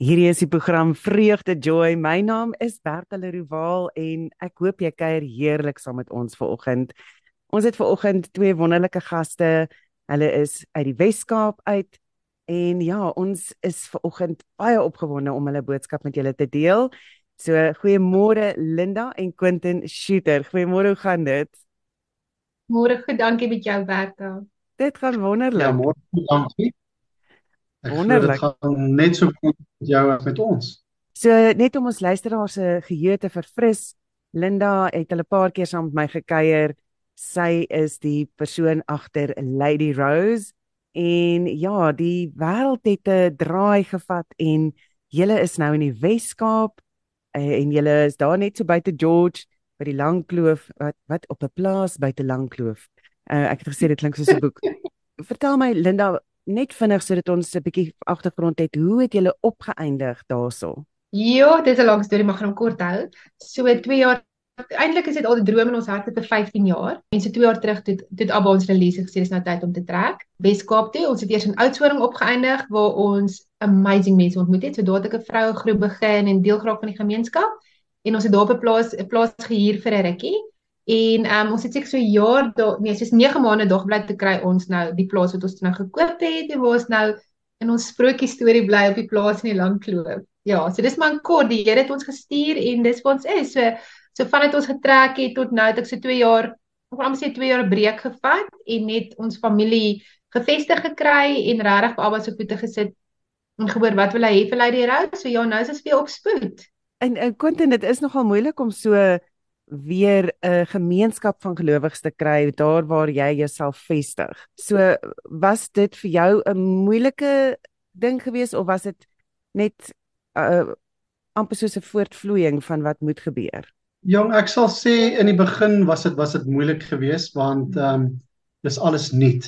Hierdie is die program Vreugde Joy. My naam is Bertha Leroux en ek hoop jy kuier heerlik saam met ons vanoggend. Ons het vanoggend twee wonderlike gaste. Hulle is uit die Wes-Kaap uit en ja, ons is vanoggend baie opgewonde om hulle boodskap met julle te deel. So goeiemôre Linda en Quentin Shooter. Goeiemôre, hoe gaan dit? Môre goed, dankie met jou Bertha. Dit gaan wonderlik. Ja, môre goed, dankie. Ek Wonderlik. Dit gaan net so goed met jou as met ons. So net om ons luisteraars se geheue te verfris, Linda het hulle 'n paar keer saam met my gekuier. Sy is die persoon agter Lady Rose en ja, die wêreld het 'n draai gevat en julle is nou in die Wes-Kaap eh, en julle is daar net so buite George by die Langkloof wat wat op 'n plaas buite Langkloof. Uh, ek het gesê dit klink soos 'n boek. Vertel my Linda, net vinnig sodat ons 'n bietjie agtergrond het. Hoe het julle opgeëindig daarso? Ja, dit is 'n lang storie, maar gaan hom kort hou. So 2 jaar eintlik is dit al 'n droom in ons harte vir 15 jaar. En so 2 jaar terug het het Abba ons release gesê dis nou tyd om te trek. Weskaap toe. Ons het eers in Oudtshoorn opgeëindig waar ons amazing mense ontmoet het. So daar het ek 'n vroue groep begin en deel geraak van die gemeenskap. En ons het daar op 'n plaas 'n plaas gehuur vir 'n rukkie. En um, ons het seker so 'n jaar daar, nee, soos 9 maande daar gebly te kry ons nou die plaas wat ons nou gekoop het en waar ons nou in ons sprokie storie bly op die plaas in die Langkloof. Ja, so dis maar kort die Here het ons gestuur en dis wat ons is. So so vandat ons getrek het tot nou het ek so 2 jaar, wil amper sê 2 jaar breek gevat en net ons familie gevestig gekry en regtig op Abba se voete gesit en gehoor wat wil hy hê vir lei die rou. So ja, nou is dit weer op spoed. En en Quentin, dit is nogal moeilik om so weer 'n gemeenskap van gelowiges te kry daar waar jy jouself vestig. So was dit vir jou 'n moeilike ding geweest of was dit net 'n uh, amper soos 'n voortvloeiing van wat moet gebeur? Jong, ek sal sê in die begin was dit was dit moeilik geweest want ehm um, dis alles nuut.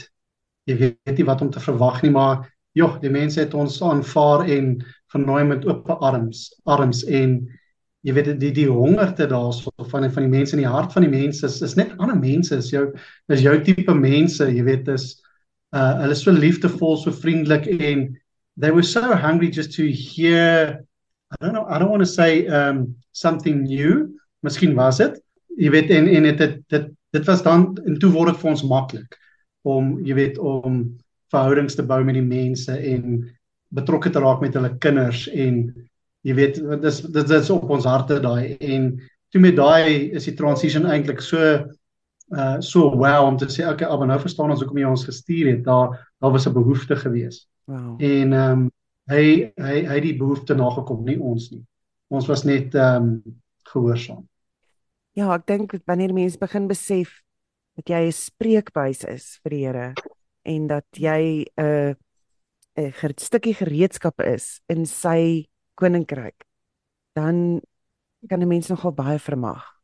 Jy weet nie wat om te verwag nie, maar joh, die mense het ons aanvaar en genooi met oop arms, arms en jy weet die die hongerte daarso van van die mense in die hart van die mense is, is net ander mense is jou is jou tipe mense jy weet is uh hulle is so liefdevol so vriendelik en they were so hungry just to hear i don't know i don't want to say um something new miskien was dit jy weet en en dit dit dit was dan en toe word dit vir ons maklik om jy weet om verhoudings te bou met die mense en betrokke te raak met hulle kinders en jy weet dis dit is op ons harte daai en toe met daai is die transition eintlik so uh so wow om te sê okay aber nou verstaan ons hoekom jy ons gestuur het daar daar was 'n behoefte gewees. Wow. En ehm um, hy hy hy het die behoefte nagekom nie ons nie. Ons was net ehm um, gehoorsaam. Ja, ek dink wanneer mense begin besef dat jy 'n spreekbuis is vir die Here en dat jy 'n 'n stukkie gereedskap is in sy koninkryk dan kan 'n mens nogal baie vermag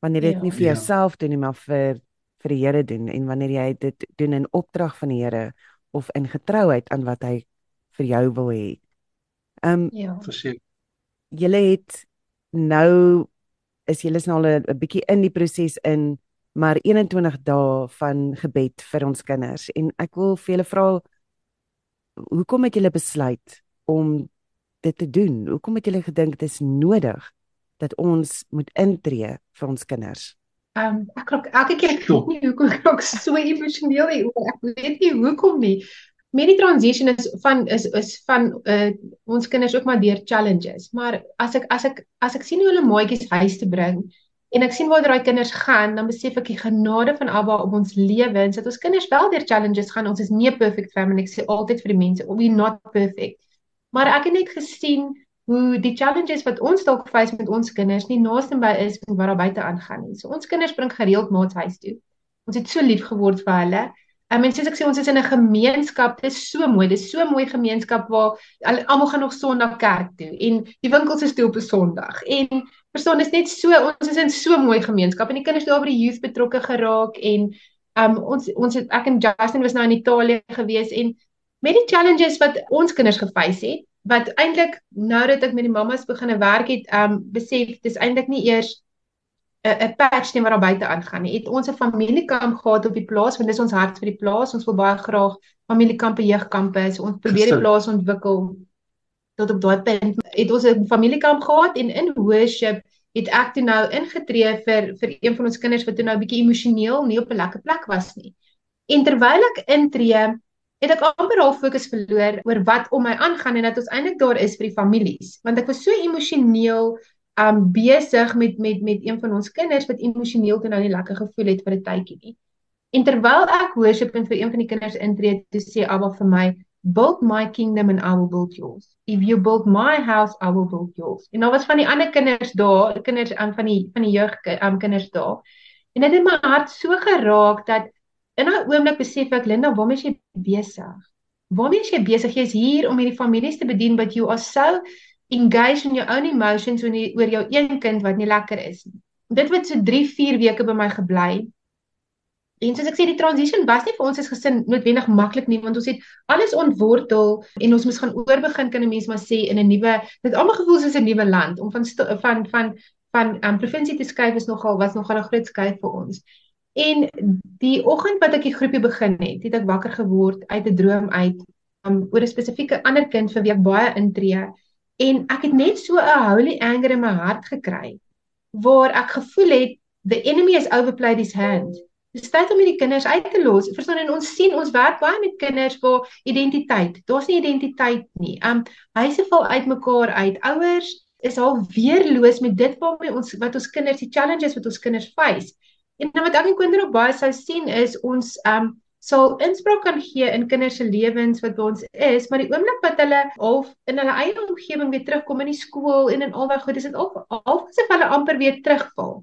wanneer jy dit ja, nie vir ja. jouself doen nie maar vir vir die Here doen en wanneer jy dit doen in opdrag van die Here of in getrouheid aan wat hy vir jou wil hê. Ehm um, ja. verseker. Julle het nou is julle is nou al 'n bietjie in die proses in maar 21 dae van gebed vir ons kinders en ek wil vir julle vra hoekom het julle besluit om dit te doen? Hoekom het julle gedink dit is nodig dat ons moet intree vir ons kinders? Ehm um, ek klok elke keer klok nie hoekom ek klok so emosioneel hier. Ek weet nie hoekom nie. Met die transition is van is is van uh ons kinders ook maar deur challenges. Maar as ek as ek as ek sien hoe hulle maatjies huis te bring en ek sien waar daai kinders gaan, dan besef ek die genade van Abba op ons lewens dat ons kinders wel deur challenges gaan. Ons is nie 'n perfect family. Ek sê altyd vir die mense, we're not perfect. Maar ek het net gesien hoe die challenges wat ons dalk face met ons kinders nie naaste by is wat daar buite aangaan nie. So ons kinders bring gereeld maats huis toe. Ons het so lief geword vir hulle. En mense sê ek sê ons is in 'n gemeenskap. Dit is so mooi. Dit is so 'n mooi gemeenskap waar almal gaan nog Sondag kerk toe en die winkels is toe op 'n Sondag. En verstaan, dit is net so ons is in so 'n mooi gemeenskap en die kinders daar by die youth betrokke geraak en um, ons ons het ek en Justin was nou in Italië gewees en met die challenges wat ons kinders geface het wat eintlik nou dat ek met die mammas begine werk het, um besef dis eintlik nie eers 'n 'n patch ding wat daar buite aangaan nie. Het ons 'n familiekamp gehad op die plaas want dis ons hart vir die plaas. Ons wil baie graag familiekampe, jeugkampe, so ons probeer die plaas ontwikkel. tot op daai punt het ons 'n familiekamp gehad en in worship het ek toe nou ingetree vir vir een van ons kinders wat toe nou 'n bietjie emosioneel nie op 'n lekker plek was nie. En terwyl ek intree, het ek amper al fokus verloor oor wat om my aangaan en dat ons eintlik daar is vir die families, want ek was so emosioneel um besig met met met een van ons kinders wat emosioneel toe nou nie lekker gevoel het vir 'n tydjie nie. En terwyl ek worship en vir een van die kinders intree, toe sê Abba vir my, build my kingdom and I will build yours. If you build my house, I will build yours. En nou was van die ander kinders daar, kinders um, van die van die jeug um, kinders daar. En dit het my hart so geraak dat in 'n oomblik besef ek Linda, waarmee is jy besig? Waarmee is jy besig? Jy's hier om hierdie families te bedien, but you are so engaged in your own emotions oor oor jou een kind wat nie lekker is nie. Dit het so 3, 4 weke by my gebly. En soos ek sê die transition was nie vir ons as gesin noodwendig maklik nie want ons het alles ontwortel en ons moes gaan oorbegin kan 'n mens maar sê in 'n nuwe dit almal gevoel soos 'n nuwe land om van van van van 'n um, provinsie te skuif is nogal was nogal 'n groot skuif vir ons. En die oggend wat ek die groepie begin het, het ek wakker geword uit 'n droom uit um, oor 'n spesifieke ander kind vir wie ek baie intree en ek het net so 'n holy anger in my hart gekry waar ek gevoel het the enemy has overplayed his hand. Dis tyd om hierdie kinders uit te los. Verstaan en ons sien ons werk baie met kinders waar identiteit. Daar's nie identiteit nie. Um huise val uitmekaar uit. Ouers is al weerloos met dit waarmee ons wat ons kinders die challenges wat ons kinders face. En wat ek en kinders op baie sou sien is ons um sal inspraak kan gee in kinders se lewens wat by ons is, maar die oomblik wat hulle half in hulle eie omgewing weer terugkom in die skool en in albei goed, is dit al half asof hulle amper weer terugval.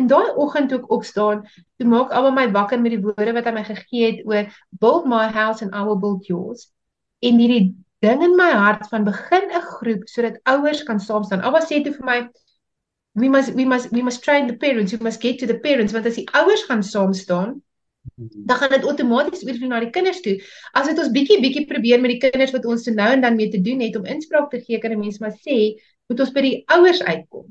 En daai oggend toe ek opstaan, toe maak almal my wakker met die woorde wat hy my gegee het oor build my house and I will build yours. En hierdie ding in my hart van begin 'n groep sodat ouers kan saam staan. Alba sê toe vir my we must we must we must train the parents, we must get to the parents want as die ouers gaan saam staan, dan gaan dit outomaties oor na die kinders toe. As dit ons bietjie bietjie probeer met die kinders wat ons nou en dan mee te doen het om inspraak te gee, kan 'n mens maar sê, moet ons by die ouers uitkom.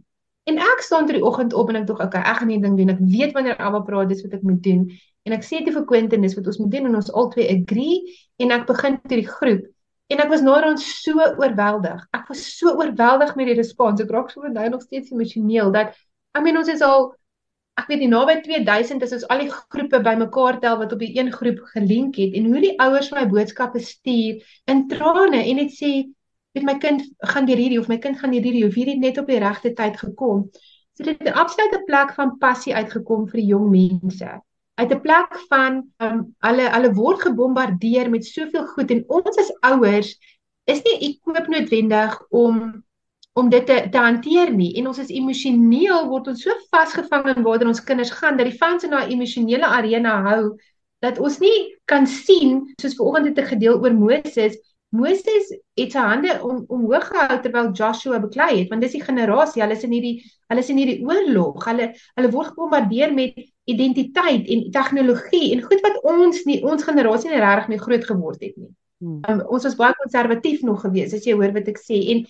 En ek staan ter oggend op en ek dink okay, ek gaan hierdie ding doen. Ek weet wanneer Abba praat, dis wat ek moet doen. En ek sê dit vir Quentin, dis wat ons moet doen en ons albei agree en ek begin met die groep. En ek was rond so oorweldig. Ek was so oorweldig met die respons. Ek raak so nou nog steeds emosioneel dat I mean ons is al ek weet nie naby 2000 is ons al die groepe bymekaar tel wat op die een groep gelink het en hoe die ouers my boodskappe stuur in trane en dit sê weet my kind gaan deur hierdie of my kind gaan deur hierdie of hierdie net op die regte tyd gekom. So dit het 'n absolute plek van passie uitgekom vir die jong mense. Uit 'n plek van um, hulle hulle word gebombardeer met soveel goed en ons as ouers is nie ekoop noodwendig om om dit te, te hanteer nie en ons is emosioneel word ons so vasgevang in waar ons kinders gaan dat die fans in daai emosionele arena hou dat ons nie kan sien soos vanoggend het ek gedeel oor Moses Moses het sy hande om omhoog gehou terwyl Joshua beklei het want dis die generasie hulle is in hierdie hulle is in hierdie oorlog hulle hulle word gebombardeer met identiteit en tegnologie en goed wat ons nie ons generasie nie regtig mee groot geword het nie. Hmm. Um, ons was baie konservatief nog gewees as jy hoor wat ek sê en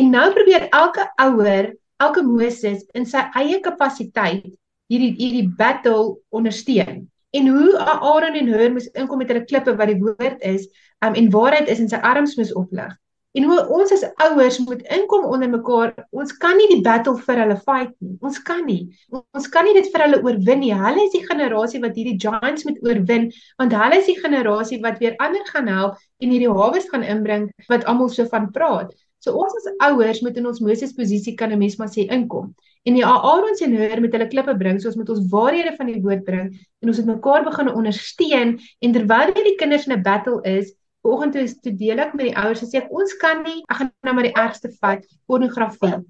en nou probeer elke ouer elke Moses in sy eie kapasiteit hierdie hierdie battle ondersteun en hoe Aaron en Hur moes inkom met hulle klippe wat die woord is um, en waarheid is en sy arms moes oplig. En hoe ons as ouers moet inkom onder mekaar. Ons kan nie die battle vir hulle fight nie. Ons kan nie. Ons kan nie dit vir hulle oorwin nie. Hulle is die generasie wat hierdie giants moet oorwin want hulle is die generasie wat weer ander gaan help en hierdie hawes gaan inbring wat almal so van praat. So ons as ouers moet in ons Moses posisie kan 'n mens maar sê inkom. En die Aaron se hoor met hulle klippe bring, soos met ons waarhede van die woord bring en ons het mekaar begin ondersteun en terwyl die kinders in 'n battle is, vanoggend toe te deel ek met die ouers sê ek ons kan nie ek gaan nou maar die ergste vat, pornografie.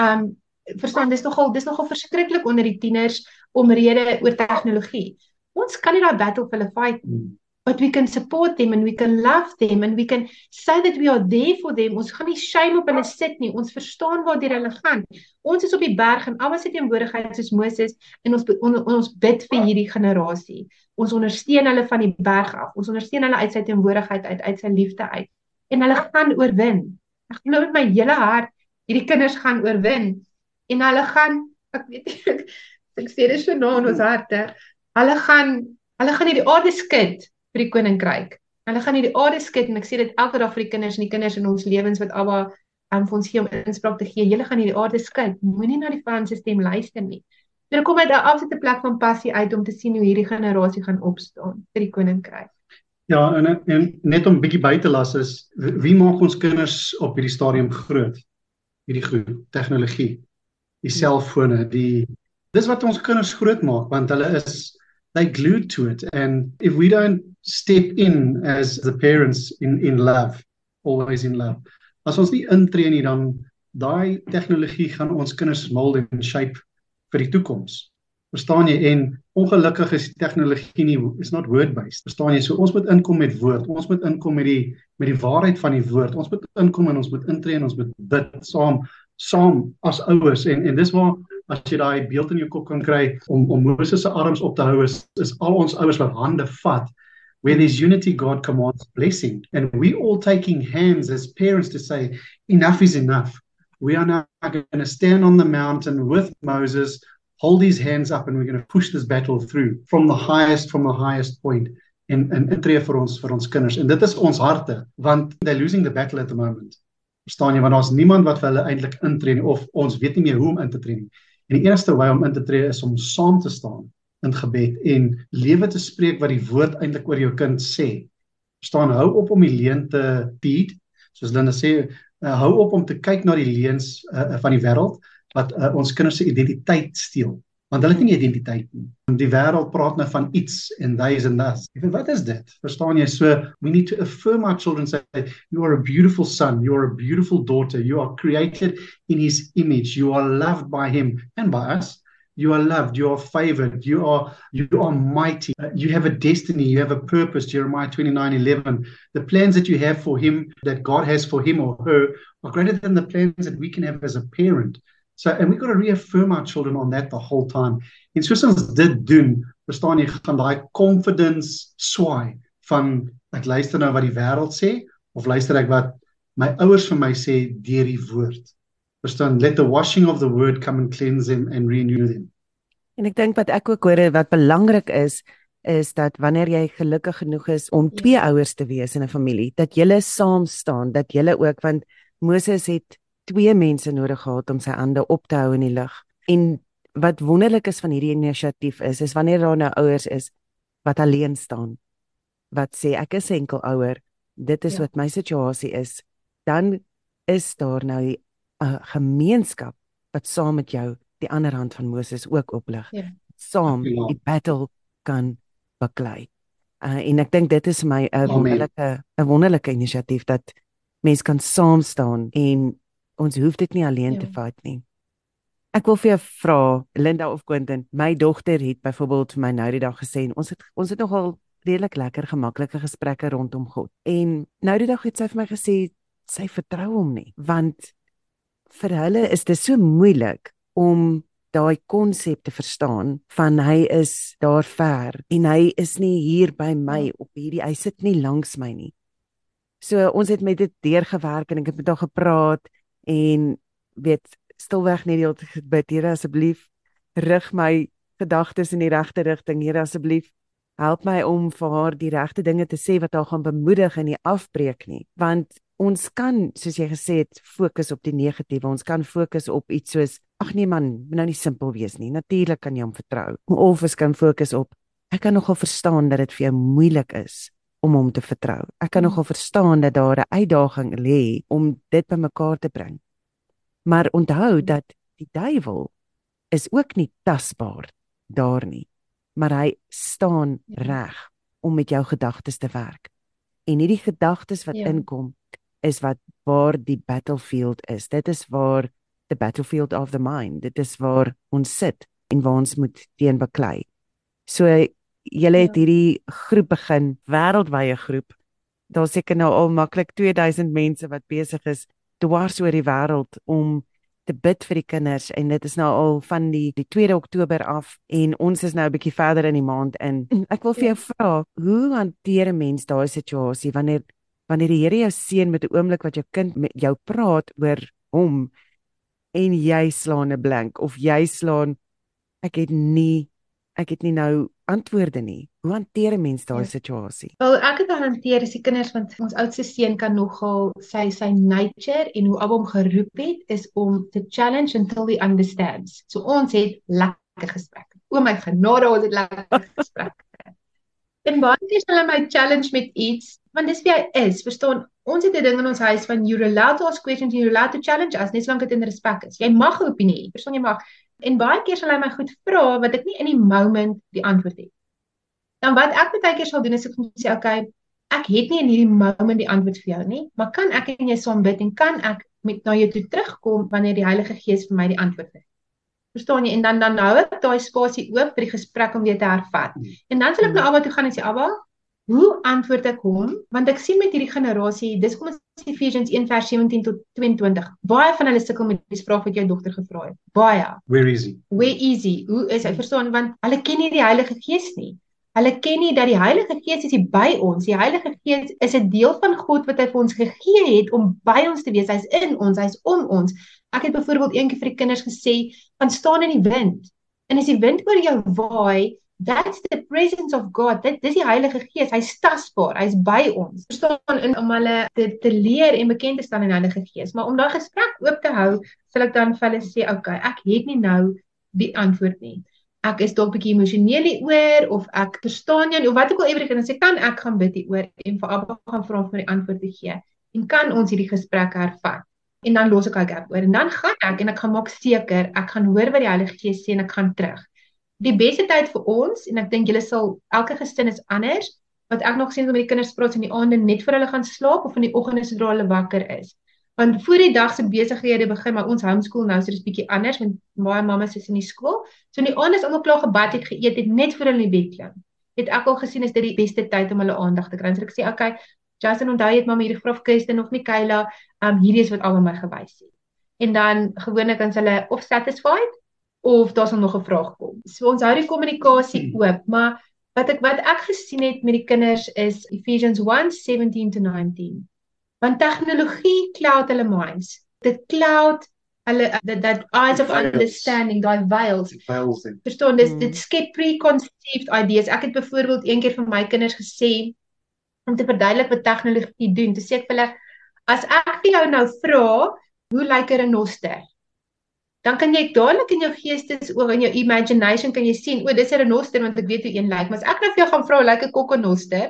Um verstaan dis nogal dis nogal verskriklik onder die tieners omrede oor tegnologie. Ons kan nie daai battle vir hulle fight nie. But we can support them and we can love them and we can say that we are there for them. Ons gaan nie shame op hulle sit nie. Ons verstaan waar dit hulle gaan. Ons is op die berg en almal sit teenwoordigheid soos Moses en ons on, ons bid vir hierdie generasie. Ons ondersteun hulle van die berg af. Ons ondersteun hulle uit sy teenwoordigheid uit uit sy liefde uit. En hulle gaan oorwin. Ek glo met my hele hart hierdie kinders gaan oorwin en hulle gaan ek weet ek, ek sê dit so nou in ons harte. Hulle gaan hulle gaan hierdie aarde skud vir die koninkryk. Hulle gaan nie die aarde skud en ek sê dit elke dag vir die kinders en die kinders in ons lewens wat Abba um, vir ons gee om inspraak te gee. Julle gaan nie die aarde skud. Moenie na die se stem luister nie. Dit kom uit 'n absolute plek van passie uit om te sien hoe hierdie generasie gaan opstaan vir die koninkryk. Ja, en, en net om bietjie by te las is wie maak ons kinders op hierdie stadium groot? Hierdie goed, tegnologie, die selfone, die dis wat ons kinders groot maak want hulle is they glued to it and if we don't step in as the parents in in love, always in love. As ons nie intree nie dan daai tegnologie gaan ons kinders mold en shape vir die toekoms. Verstaan jy? En ongelukkig is die tegnologie nie is not word based. Verstaan jy? So ons moet inkom met woord. Ons moet inkom met die met die waarheid van die woord. Ons moet inkom en ons moet intree en ons moet bid saam saam as ouers en en dis waar as jy daai beeld in jou kop kan kry om om Moses se arms op te hou is is al ons ouers wat hande vat where there's unity God commands blessing and we all taking hands as parents to say enough is enough we are now going to stand on the mountain with Moses, hold his hands up, and we're going to push this battle through from the highest, from the highest point. En en intree vir ons vir ons kinders en dit is ons harte want they're losing the battle at the moment. Verstaan jy want daar's niemand wat vir hulle eintlik intree nie of ons weet nie meer hoe om in te tree nie. En die enigste wy om in te tree is om saam te staan in gebed en lewe te spreek wat die woord eintlik oor jou kind sê. Verstaan hou op om die leuen te feed soos Linda sê uh, hou op om te kyk na die leuns uh, van die wêreld wat uh, ons kinders se identiteit steel want hulle het nie identiteit nie. Die wêreld praat nou van iets en and that. Ek weet wat is dit? Verstaan jy? So we need to affirm our children say you are a beautiful son, you are a beautiful daughter, you are created in his image, you are loved by him and by us. You are loved. You are favored. You are you are mighty. Uh, you have a destiny. You have a purpose. Jeremiah 29 11. The plans that you have for him, that God has for him or her, are greater than the plans that we can have as a parent. So, and we've got to reaffirm our children on that the whole time. En soos ons dit doen, verstaan jy gaan daai confidence swaai van ek luister nou wat die wêreld sê of luister ek wat my ouers vir my sê deur die woord verstaan let the washing of the word come and cleanse them and renew them en ek dink wat ek ook hoor wat belangrik is is dat wanneer jy gelukkig genoeg is om twee ouers te wees in 'n familie dat julle saam staan dat julle ook want Moses het twee mense nodig gehad om sy hande op te hou in die lug en wat wonderlik is van hierdie inisiatief is is wanneer daar nou ouers is wat alleen staan wat sê ek is enkel ouer dit is ja. wat my situasie is dan is daar nou 'n gemeenskap wat saam met jou die ander hand van Moses ook oplig. Ja. Saam die battle kan beklei. Uh, en ek dink dit is my 'n wonderlike 'n wonderlike inisiatief dat mense kan saam staan en ons hoef dit nie alleen ja. te vat nie. Ek wil vir jou vra Linda of Quentin, my dogter het byvoorbeeld vir my nou die dag gesê ons het ons het nogal redelik lekker gemaklike gesprekke rondom God. En nou die dag het sy vir my gesê sy vertrou hom nie want vir hulle is dit so moeilik om daai konsep te verstaan van hy is daar ver en hy is nie hier by my op hierdie hy sit nie langs my nie. So ons het met dit deurgewerk en ek het met hom gepraat en weet stilweg net die hele tyd bid Here asseblief rig my gedagtes in die regte rigting Here asseblief help my om vir haar die regte dinge te sê wat haar gaan bemoedig en nie afbreek nie want ons kan soos jy gesê het fokus op die negatiewe. Ons kan fokus op iets soos ag nee man, moet nou nie simpel wees nie. Natuurlik kan jy hom vertrou. Of ons kan fokus op ek kan nogal verstaan dat dit vir jou moeilik is om hom te vertrou. Ek kan nogal verstaan dat daar 'n uitdaging lê om dit bymekaar te bring. Maar onthou dat die duiwel is ook nie tasbaar daar nie, maar hy staan ja. reg om met jou gedagtes te werk. En hierdie gedagtes wat ja. inkom, is wat waar die battlefield is. Dit is waar the battlefield of the mind. Dit is waar ons sit en waar ons moet teen beklei. So julle het ja. hierdie groep begin, wêreldwye groep. Daar seker nou al maklik 2000 mense wat besig is dwars oor die wêreld om te bid vir die kinders en dit is nou al van die die 2 Oktober af en ons is nou 'n bietjie verder in die maand in. Ek wil vir jou ja. vra, hoe hanteer 'n mens daai situasie wanneer wanneer die Here jou seën met 'n oomblik wat jou kind met jou praat oor hom en jy slaan 'n blank of jy slaan ek het nie ek het nie nou antwoorde nie. Hoe hanteer 'n mens daai ja. situasie? Wel, ek het hanteer as die kinders want ons oudste seun kan nogal sy sy nature en hoe Abba hom geroep het is om te challenge until he understands. So ons het lekker gesprekke. O my genade, ons het lekker gesprekke. En baie keer sal hy my challenge met iets, want dis wie hy is. Verstaan, ons het 'n ding in ons huis van you allowed to ask questions, you allowed to challenge us, net solank dit in respek is. Jy mag 'n opinie hê. Verstaan jy mag. En baie keer sal hy my goed vra wat ek nie in die moment die antwoord het. Dan wat ek baie keer sal doen is ek sê, okay, ek het nie in hierdie moment die antwoord vir jou nie, maar kan ek en jy saam bid en kan ek met na jou toe terugkom wanneer die Heilige Gees vir my die antwoord gee? Verstaan jy? En dan dan hou ek daai spasie oop vir die gesprek om weer te hervat. Hmm. En dan sal ek na Abba toe gaan en sê Abba, hoe antwoord ek hom? Want ek sien met hierdie generasie, dis kom ons Ephesians 1:17 tot 22. Baie van hulle sukkel met die vraag wat jou dogter gevra het. Baie. Where is he? Where is he? Hoe is hy? Verstaan want hulle ken nie die Heilige Gees nie. Hulle ken nie dat die Heilige Gees is by ons. Die Heilige Gees is 'n deel van God wat hy vir ons gegee het om by ons te wees. Hy's in ons, hy's om ons. Ek het byvoorbeeld eendag vir die kinders gesê, "Gaan staan in die wind." En as die wind oor jou waai, that's the presence of God. Dit dis die Heilige Gees. Hy's tasbaar. Hy's by ons. Verstaan in om hulle te, te leer en bekend te staan in die Heilige Gees. Maar om daai gesprek oop te hou, sal ek dan vir hulle sê, "Oké, ek het nie nou die antwoord nie." ek is dalk bietjie emosioneel hieroor of ek verstaan jou of wat ook al everything en sê kan ek gaan bid hieroor en vir Abba gaan vra om vir die antwoord te gee en kan ons hierdie gesprek hervat en dan los ek hy gap oor en dan gaan ek en ek gaan maak seker ek gaan hoor wat die Heilige Gees sê en ek gaan terug die beste tyd vir ons en ek dink julle sal elke gesin is anders wat ek nog sien om met die kinders praat in die aande net voor hulle gaan slaap of in die oggende sodra hulle wakker is want voor die dag se besighede begin maar ons homeschool nou so dis bietjie anders want baie mammas is in die skool. So in die aand is almal klaar gebad het geëet het net voor hulle in bed klim. Het ek al gesien is dit die beste tyd om hulle aandag te kry. So ek sê okay, Justin onthou jy het mamma hierdie graf Kirsten of nie Kayla, um hierdie is wat almal my gewys het. En dan gewoonlik dan hulle of satisfied of daar's nog 'n vraag kom. So ons hou die kommunikasie hmm. oop, maar wat ek wat ek gesien het met die kinders is Ephesians 1:17 to 19 want tegnologie cloud hulle minds. Dit cloud hulle that, that eyes of understanding daai veils verstaan dis mm. dit skep preconceived ideas. Ek het byvoorbeeld een keer vir my kinders gesê om te verduidelik wat tegnologie doen. Te sê ek vir hulle as ek vir jou nou vra hoe lyk 'n renoster dan kan jy dadelik in jou geestes oor in jou imagination kan jy sien o dis 'n renoster want ek weet hoe een lyk maar as ek nou vir jou gaan vra hoe lyk 'n kokkonoster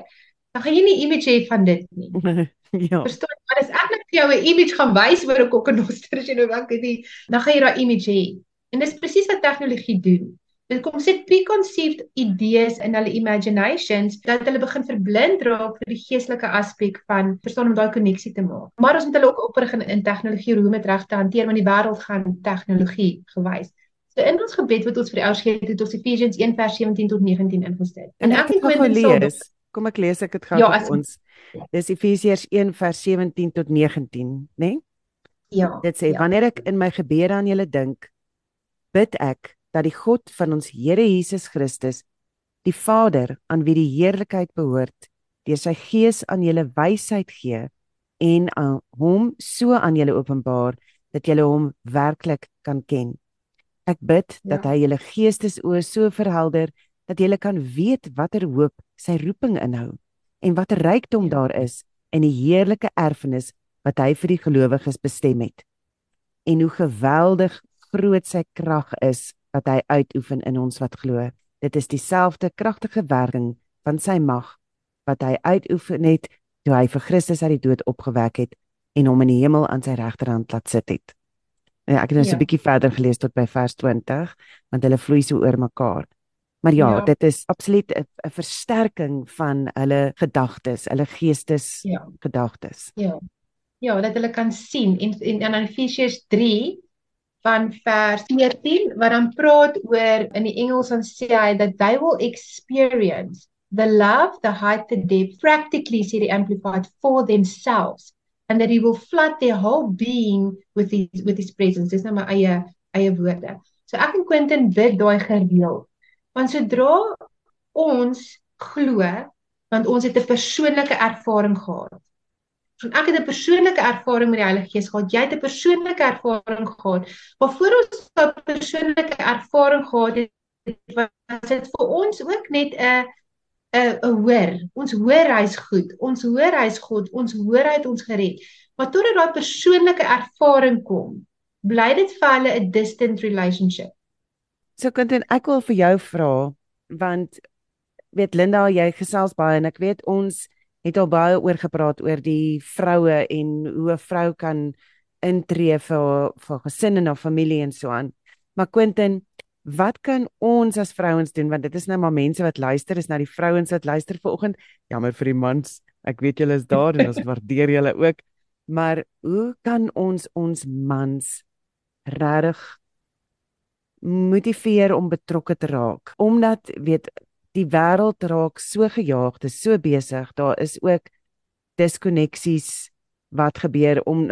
dan gaan jy nie image hê van dit nie Ja. Verstaan, maar as ek net vir jou 'n image gaan wys oor 'n kokkendoster as jy nou dalk dit, dan gaan jy daai image hê. En dis presies wat tegnologie doen. Dit kom sit preconceived idees in hulle imaginations dat hulle begin verblind raak vir die geestelike aspek van verstaan om daai koneksie te maak. Maar ons moet hulle ook oprig in, in tegnologie hoe om dit reg te hanteer want die wêreld gaan tegnologie gewys. So in ons gebed wat ons vir die ouers gee het ons Ephesians 1:17 tot 19 ingestel. En ek het dit gelees. Kom ek lees ek dit gou ja, vir ons. Dis Efesiërs 1 vers 17 tot 19, né? Nee? Ja. Dit sê ja. wanneer ek in my gebede aan julle dink, bid ek dat die God van ons Here Jesus Christus, die Vader aan wie die heerlikheid behoort, deur sy Gees aan julle wysheid gee en aan hom so aan julle openbaar dat julle hom werklik kan ken. Ek bid ja. dat hy julle geestesoë so verhelder dat julle kan weet watter hoop sy roeping inhou en wat 'n rykdom ja. daar is in die heerlike erfenis wat hy vir die gelowiges bestem het. En hoe geweldig groot sy krag is wat hy uitoefen in ons wat glo. Dit is dieselfde kragtige werking van sy mag wat hy uitoefen het toe hy vir Christus uit die dood opgewek het en hom in die hemel aan sy regterhand laat sit het. Ja, ek het net nou ja. so 'n bietjie verder gelees tot by vers 20 want hulle vloei so oor mekaar. Maar ja, ja. dit is absoluut 'n versterking van hulle gedagtes, hulle geestes ja. gedagtes. Ja. Ja, dat hulle kan sien en en in Efesiërs 3 van vers 14 wat dan praat oor in die Engels dan sê hy that they will experience the love, the height, the depth practically see the amplified for themselves and that he will flood their whole being with his with his presence. Dis nou my eie eie woorde. So ek en Quentin bid daai gereeld Want sodra ons glo, want ons het 'n persoonlike ervaring gehad. Want ek het 'n persoonlike ervaring met die Heilige Gees gehad. Jy het 'n persoonlike ervaring gehad. Maar voor ons 'n persoonlike ervaring gehad het, was dit vir ons ook net 'n 'n 'n hoor. Ons hoor hy's goed. Ons hoor hy's God. Ons hoor hy het ons gered. Maar totdat daai persoonlike ervaring kom, bly dit vir hulle 'n distant relationship. So Quentin, ek wil vir jou vra want weet Linda, jy gesels baie en ek weet ons het al baie oor gepraat oor die vroue en hoe 'n vrou kan intree vir vir gesin en 'n familie en so aan. Maar Quentin, wat kan ons as vrouens doen want dit is nou maar mense wat luister, is nou die vrouens wat luister vanoggend. Jammer vir die mans. Ek weet julle is daar en ons waardeer julle ook. Maar hoe kan ons ons mans regtig motiveer om betrokke te raak? Omdat weet die wêreld raak so gejaag, dit is so besig. Daar is ook diskoneksies wat gebeur om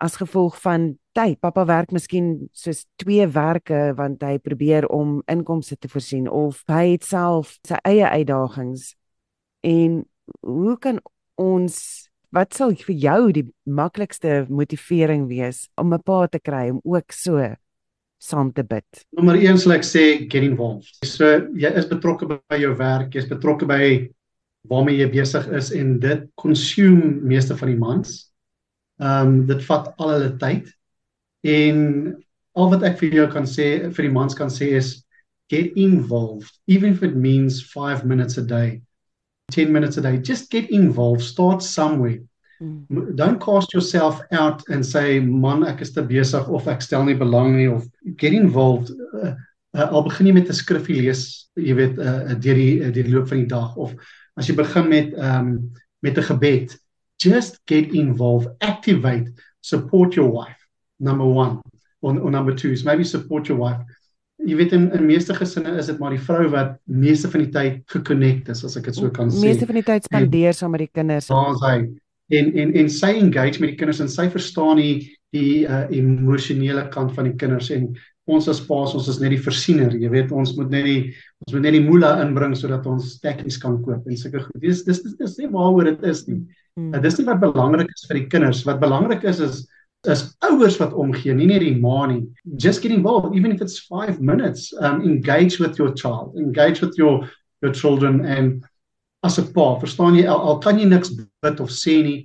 as gevolg van tyd. Pappa werk miskien soos twee werke want hy probeer om inkomste te voorsien of hy het self sy eie uitdagings. En hoe kan ons wat sal vir jou die maklikste motivering wees om 'n pa te kry om ook so saam te bid? Nommer 1 sal ek sê get involved. So jy is betrokke by jou werk, jy's betrokke by waarmee jy besig is en dit consume meeste van die mans. Ehm um, dit vat al hulle tyd en al wat ek vir jou kan sê vir die mans kan sê is get involved even if it means 5 minutes a day 10 minutes a day just get involved start somewhere. Don't cast yourself out and say man ek is te besig of ek stel nie belang nie of get involved uh, uh, al begin jy met 'n skrifgie lees jy weet uh, deur die uh, deur die loop van die dag of as jy begin met ehm um, met 'n gebed just get involved, activate, support your wife. Number 1 or, or number 2 is maybe support your wife. Jy weet in in meeste gesinne is dit maar die vrou wat meeste van die tyd gekonnekt is as ek dit so kan sê. Meeste van die tyd spandeer saam met die kinders. Daar sy en en en sy engage met die kinders en sy verstaan die die uh, emosionele kant van die kinders en ons as paas ons is net die versiener jy weet ons moet net die ons moet net die moela inbring sodat ons tekkies kan koop en sulke goed dis dis dis nie waaroor dit is nie Hmm. Dit is nie wat belangrik is vir die kinders. Wat belangrik is is is ouers wat omgee, nie net die ma nie. Just get involved even if it's 5 minutes. Um engage with your child, engage with your your children and as 'n pa, verstaan jy al, al kan jy niks bid of sê nie,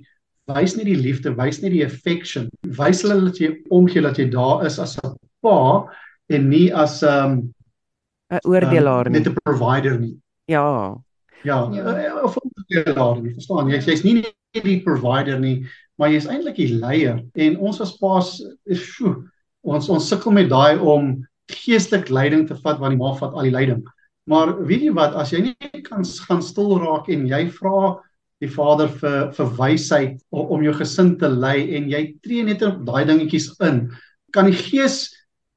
wys net die liefde, wys net die affection. Wys hulle dat jy omgee dat jy daar is as 'n pa en nie as um 'n oordelaar um, nie. Net 'n provider nie. Ja. Ja, ja. Uh, of 'n oordelaar nie, verstaan jy? Jy's nie die provider nie, maar jy's eintlik die leier en ons as paas is sjo, ons ons sukkel met daai om geestelik leiding te vat want die ma vat al die leiding. Maar weet jy wat, as jy nie kan gaan stil raak en jy vra die Vader vir vir wysheid om, jou gesin te lei en jy tree net op daai dingetjies in, kan die Gees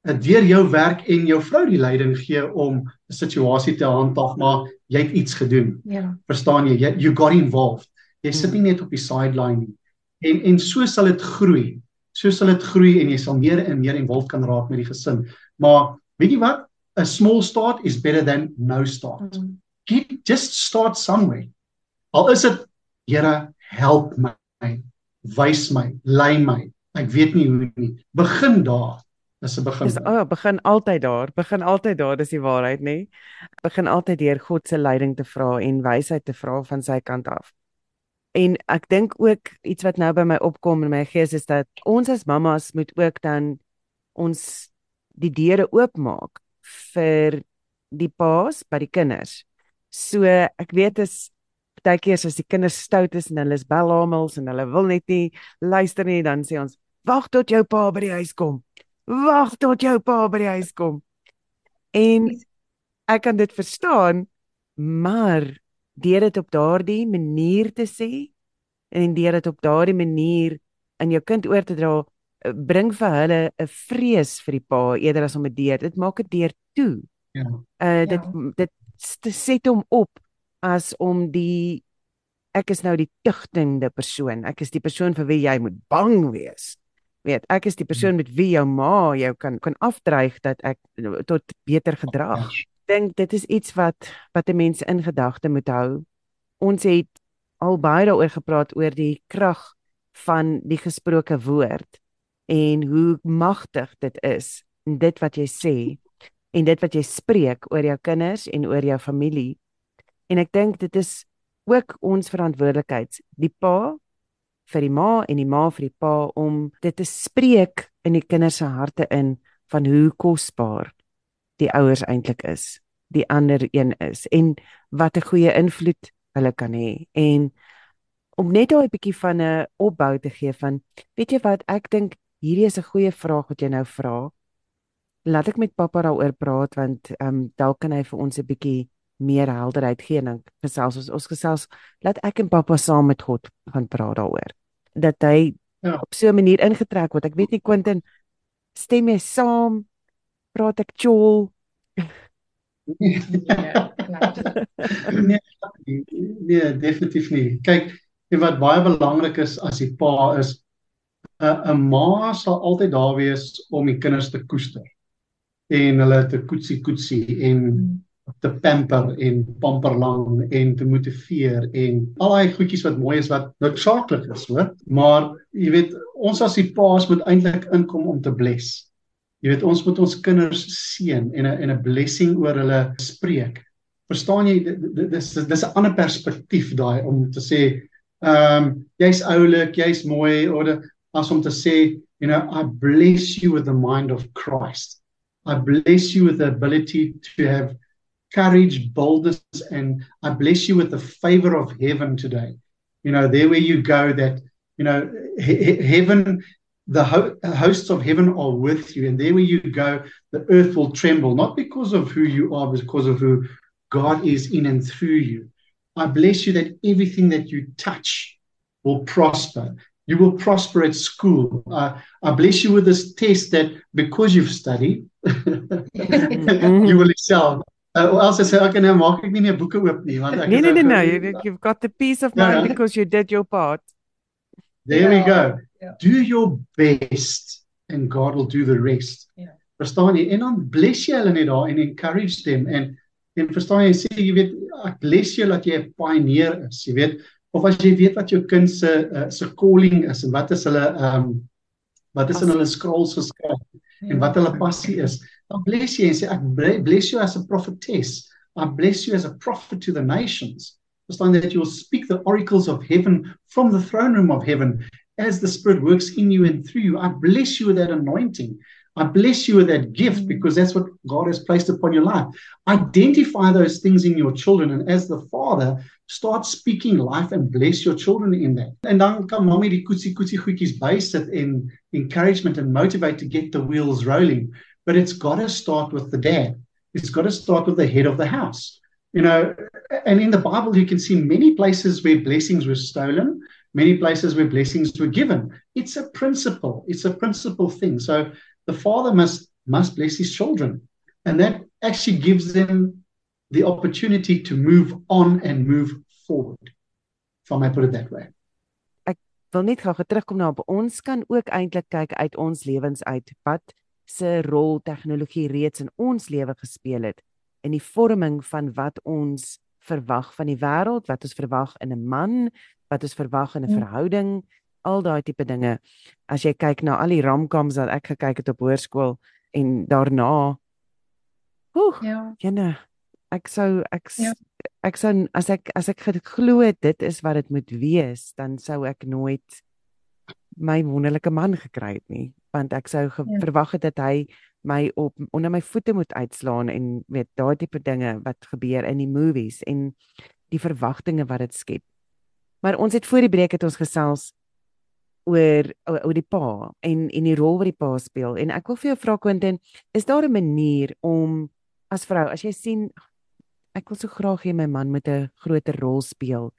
eh, deur jou werk en jou vrou die leiding gee om 'n situasie te handhaaf maar jy het iets gedoen. Ja. Verstaan jy? You, you got involved. Jy sit nie net op die sideline nie. En en so sal dit groei. So sal dit groei en jy sal meer en meer involved kan raak met die gesin. Maar weet jy wat? A small start is better than no start. Mm. Get just start somewhere. Al is dit Here, help my. Wys my, lei my. Ek weet nie hoe nie. Begin daar. Dis 'n begin. Dis oh, begin altyd daar. Begin altyd daar, dis die waarheid, nê? Begin altyd deur God se leiding te vra en wysheid te vra van sy kant af. En ek dink ook iets wat nou by my opkom in my gees is dat ons as mammas moet ook dan ons die deure oopmaak vir die paas by die kinders. So ek weet is baie keer as die kinders stout is en hulle is belhamels en hulle wil net nie luister nie dan sê ons wag tot jou pa by die huis kom. Wag tot jou pa by die huis kom. En ek kan dit verstaan, maar deur dit op daardie manier te sê en deur dit op daardie manier in jou kind oor te dra eh, bring vir hulle 'n vrees vir die pa eerder as om 'n deur dit maak dit deur toe. Ja. Uh dit ja. dit set hom op as om die ek is nou die tugtende persoon. Ek is die persoon vir wie jy moet bang wees. Weet, ek is die persoon met wie jou ma jou kan kan afdreig dat ek tot beter gedrag. Ja dink dit is iets wat wat 'n mens in gedagte moet hou. Ons het al baie daaroor gepraat oor die krag van die gesproke woord en hoe magtig dit is en dit wat jy sê. en dit wat jy spreek oor jou kinders en oor jou familie. En ek dink dit is ook ons verantwoordelikheid, die pa vir die ma en die ma vir die pa om dit te spreek in die kinders se harte in van hoe kosbaar die ouers eintlik is, die ander een is en wat 'n goeie invloed hulle kan hê. En om net daai bietjie van 'n opbou te gee van weet jy wat ek dink hierdie is 'n goeie vraag wat jy nou vra. Laat ek met pappa daaroor praat want ehm um, dalk kan hy vir ons 'n bietjie meer helderheid gee en gesels ons ons gesels laat ek en pappa saam met God gaan praat daaroor. Dat hy ja. op so 'n manier ingetrek word. Ek weet nie Quentin stem jy saam? Praat ek chol? nee, nee, nee, definitief nie. Kyk, wat baie belangrik is as die pa is 'n 'n ma sal altyd daar wees om die kinders te koester en hulle te koetsie koetsie en te pamper en pamperlang en te motiveer en al daai goedjies wat mooi is wat noodsaaklik is, hoor. Maar jy weet, ons as die paas moet eintlik inkom om te bless. Jy weet, ons moet ons kinders seën en 'n en 'n blessing oor hulle spreek. Verstaan jy dis dis 'n ander perspektief daai om te sê, ehm um, jy's oulik, jy's mooi of as om te sê, you know, I bless you with the mind of Christ. I bless you with the ability to have courage, boldness, and I bless you with the favor of heaven today. You know, there where you go, that, you know, he- heaven, the ho- hosts of heaven are with you. And there where you go, the earth will tremble, not because of who you are, but because of who God is in and through you. I bless you that everything that you touch will prosper. You will prosper at school. Uh, I bless you with this test that because you've studied, you will excel. Uh, or else I say, okay, nou maak ek nie meer boeke oop nie want ek Nee nee nee nee, you, you've got the peace of mind yeah. because you did your part. There yeah. we go. Yeah. Do your best and God will do the rest. Yeah. Verstaan jy? En dan bless jy hulle net daar en encourage them en en verstaan jy sê jy weet ek bless jou dat jy 'n pioneer is. Jy weet of as jy weet wat jou kind se uh, se calling is en wat is hulle ehm um, wat is in hulle scrolls geskryf en ja. wat hulle passie is dan bless jy en sê ek bless you as a prophetess I bless you as a prophet to the nations understand that you will speak the oracles of heaven from the throne room of heaven as the spirit works in you and through you I bless you with that anointing I bless you with that gift mm. because that's what God has placed upon your life. Identify those things in your children and as the father, start speaking life and bless your children in that. En dan kan mommy die koetsie koetsie goedjies bysit en encouragement and motivate to get the wheels rolling. But it's got to start with the dad. It's got to start with the head of the house. You know, and in the Bible you can see many places where blessings were stolen, many places where blessings were given. It's a principle. It's a principle thing. So the father must must bless his children and that actually gives them the opportunity to move on and move forward from I put it that way ek wil net gou terugkom na op ons kan ook eintlik kyk uit ons lewens uit wat se rol tegnologie reeds in ons lewe gespeel het in die vorming van wat ons verwag van die wêreld wat ons verwag in 'n man wat ons verwag in 'n ja. verhouding al daai tipe dinge. As jy kyk na al die ramkams wat ek gekyk het op hoërskool en daarna Oek. Ja. Jenne, ek sou ek ja. ek sou as ek as ek glo dit is wat dit moet wees, dan sou ek nooit my wonderlike man gekry het nie, want ek sou ja. verwag het dat hy my op onder my voete moet uitslaan en weet daai tipe dinge wat gebeur in die movies en die verwagtinge wat dit skep. Maar ons het voor die breek het ons gesels oor oor die pa en en die rol wat die pa speel en ek wil vir jou vra Quentin is daar 'n manier om as vrou as jy sien ek wil so graag hê my man moet 'n groter rol speel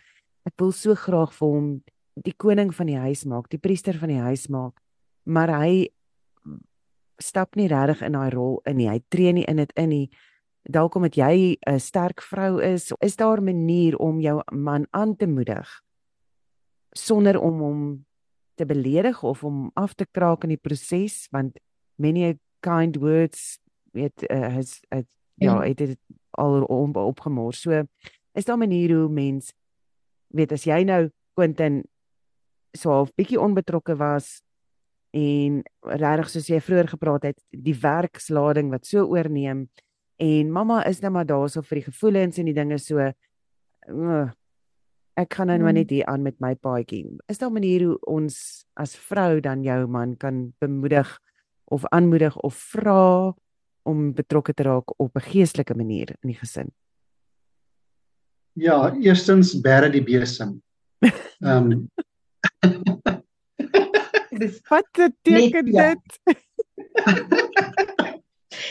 ek wil so graag vir hom die koning van die huis maak die priester van die huis maak maar hy stap nie regtig in daai rol in nie. Hy tree nie in dit in nie. Dalk omdat jy 'n sterk vrou is is daar 'n manier om jou man aan te moedig sonder om hom te beledig of om af te kraak in die proses want many kind words weet uh, has uh, ja mm. het dit al op, opgemors. So is daar 'n manier hoe mens weet as jy nou Quentin so half bietjie onbetrokke was en regtig soos jy vroeër gepraat het, die werkslading wat so oorneem en mamma is nou maar daarso vir die gevoelens en die dinge so uh, ek gaan nou maar net hier aan met my paadjie. Is daar 'n manier hoe ons as vrou dan jou man kan bemoedig of aanmoedig of vra om betrokke te raak op 'n geestelike manier in die gesin? Ja, eerstens bære die besem. Ehm um, Dis wat beteken ja. dit?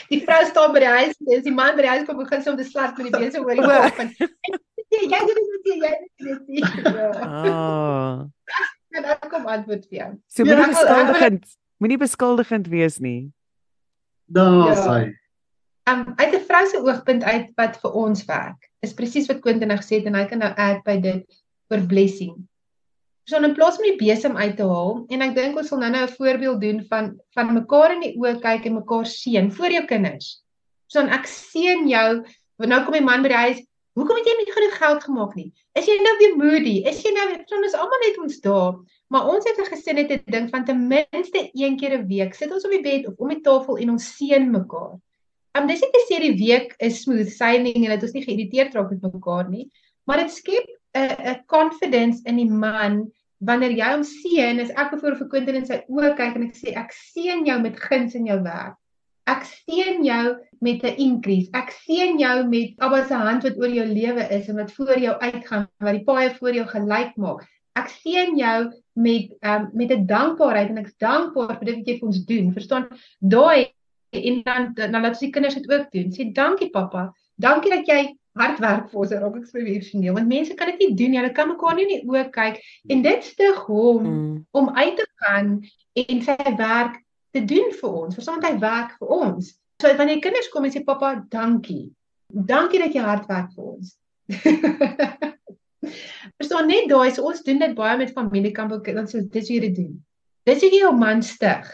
Die vrou staan by die huis, dis die man by die huis kom begin so om te slat met die besem oor die kop en jy jy doen dit jy doen dit. Ja. Ah. En dan kom antwoord vir jou. So Ja, moenie ek- beskuldigend, moenie beskuldigend wees nie. daar Ja. sê. Um uit 'n vrou se oogpunt uit wat vir ons werk, is presies wat Quentin nou gesê het en hy kan nou add by dit oor blessing. So in plaas om die besem uit te haal en ek dink ons sal nou-nou 'n voorbeeld doen van van mekaar in die oë kyk en mekaar seën vir jou kinders. So ek seën jou, want nou kom die man by die huis, hoekom het jy nie genoeg geld gemaak nie? Is jy nou weer moody? Is jy nou weer, ons is almal net ons daar. Maar ons het 'n gesin het 'n ding van ten minste een keer 'n week sit ons op die bed of om die tafel en ons seën mekaar. Um dis nie te sê die week is smooth sailing en dat ons nie geïrriteerd raak met mekaar nie, maar dit skep 'n 'n confidence in die man wanneer jy hom seën, is ek bijvoorbeeld vir Quentin in sy oë kyk en ek sê ek seën jou met guns in jou werk. Ek seën jou met 'n increase. Ek seën jou met Abba se hand wat oor jou lewe is en wat voor jou uitgaan, wat die paaie voor jou gelyk maak. Ek seën jou met um, met 'n dankbaarheid en ek's dankbaar vir dit wat jy vir ons doen. Verstaan? Daai en dan dan laat ons die kinders dit ook doen. Sê dankie pappa. Dankie dat jy hard werk vir ons raak ek professioneel want mense kan dit nie doen nie. Hulle kan mekaar nie in die oë kyk en dit stig hom Mm. om uit te gaan en sy werk te doen vir ons. Verstaan hy werk vir ons. So wanneer die kinders kom en sê pappa, dankie. Dankie dat jy hard werk vir ons. Verstaan net daai so ons doen dit baie met familiekampe dan so dis hoe jy dit doen. Dis hoe jy jou man stig.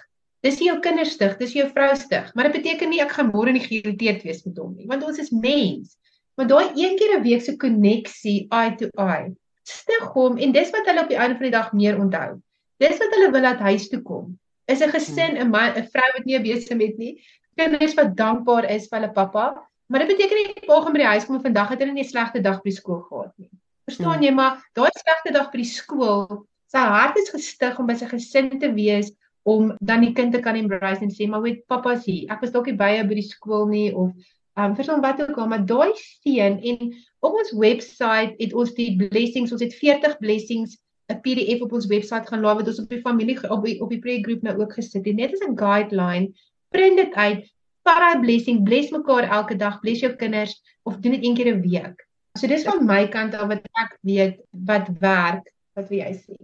Dis hoe jou kinders stig, dis jou vrou stig. Maar dit beteken nie ek gaan môre nie geïrriteerd wees met hom nie, want ons is mens. Maar daai een keer 'n week se koneksie eye to eye stig hom en dis wat hulle op die einde van die dag meer onthou. Dis wat hulle wil laat huis toe kom. Is 'n gesin, 'n man, 'n vrou wat nie 'n besem het nie. Kinders wat dankbaar is vir hulle pappa, maar dit beteken nie pa gaan by die huis kom en vandag het hulle nie 'n slegte dag by die skool gehad nie. Verstaan jy, maar daai slegte dag by die skool, sy hart is gestig om by sy gesin te wees om dan die kind te kan embrace en sê maar weet pappa's hier. Ek was dalk nie by jou by die skool nie of um, verstaan wat ook al, maar daai seën en op ons webwerf het ons die blessings, ons het 40 blessings 'n PDF op ons webwerf gaan laai wat ons op die familie op die, op die prayer group nou ook gesit het. Net as 'n guideline, print dit uit, vat daai blessing, bless mekaar elke dag, bless jou kinders of doen dit een keer 'n week. So dis van my kant af wat ek weet wat werk, wat wil jy sê?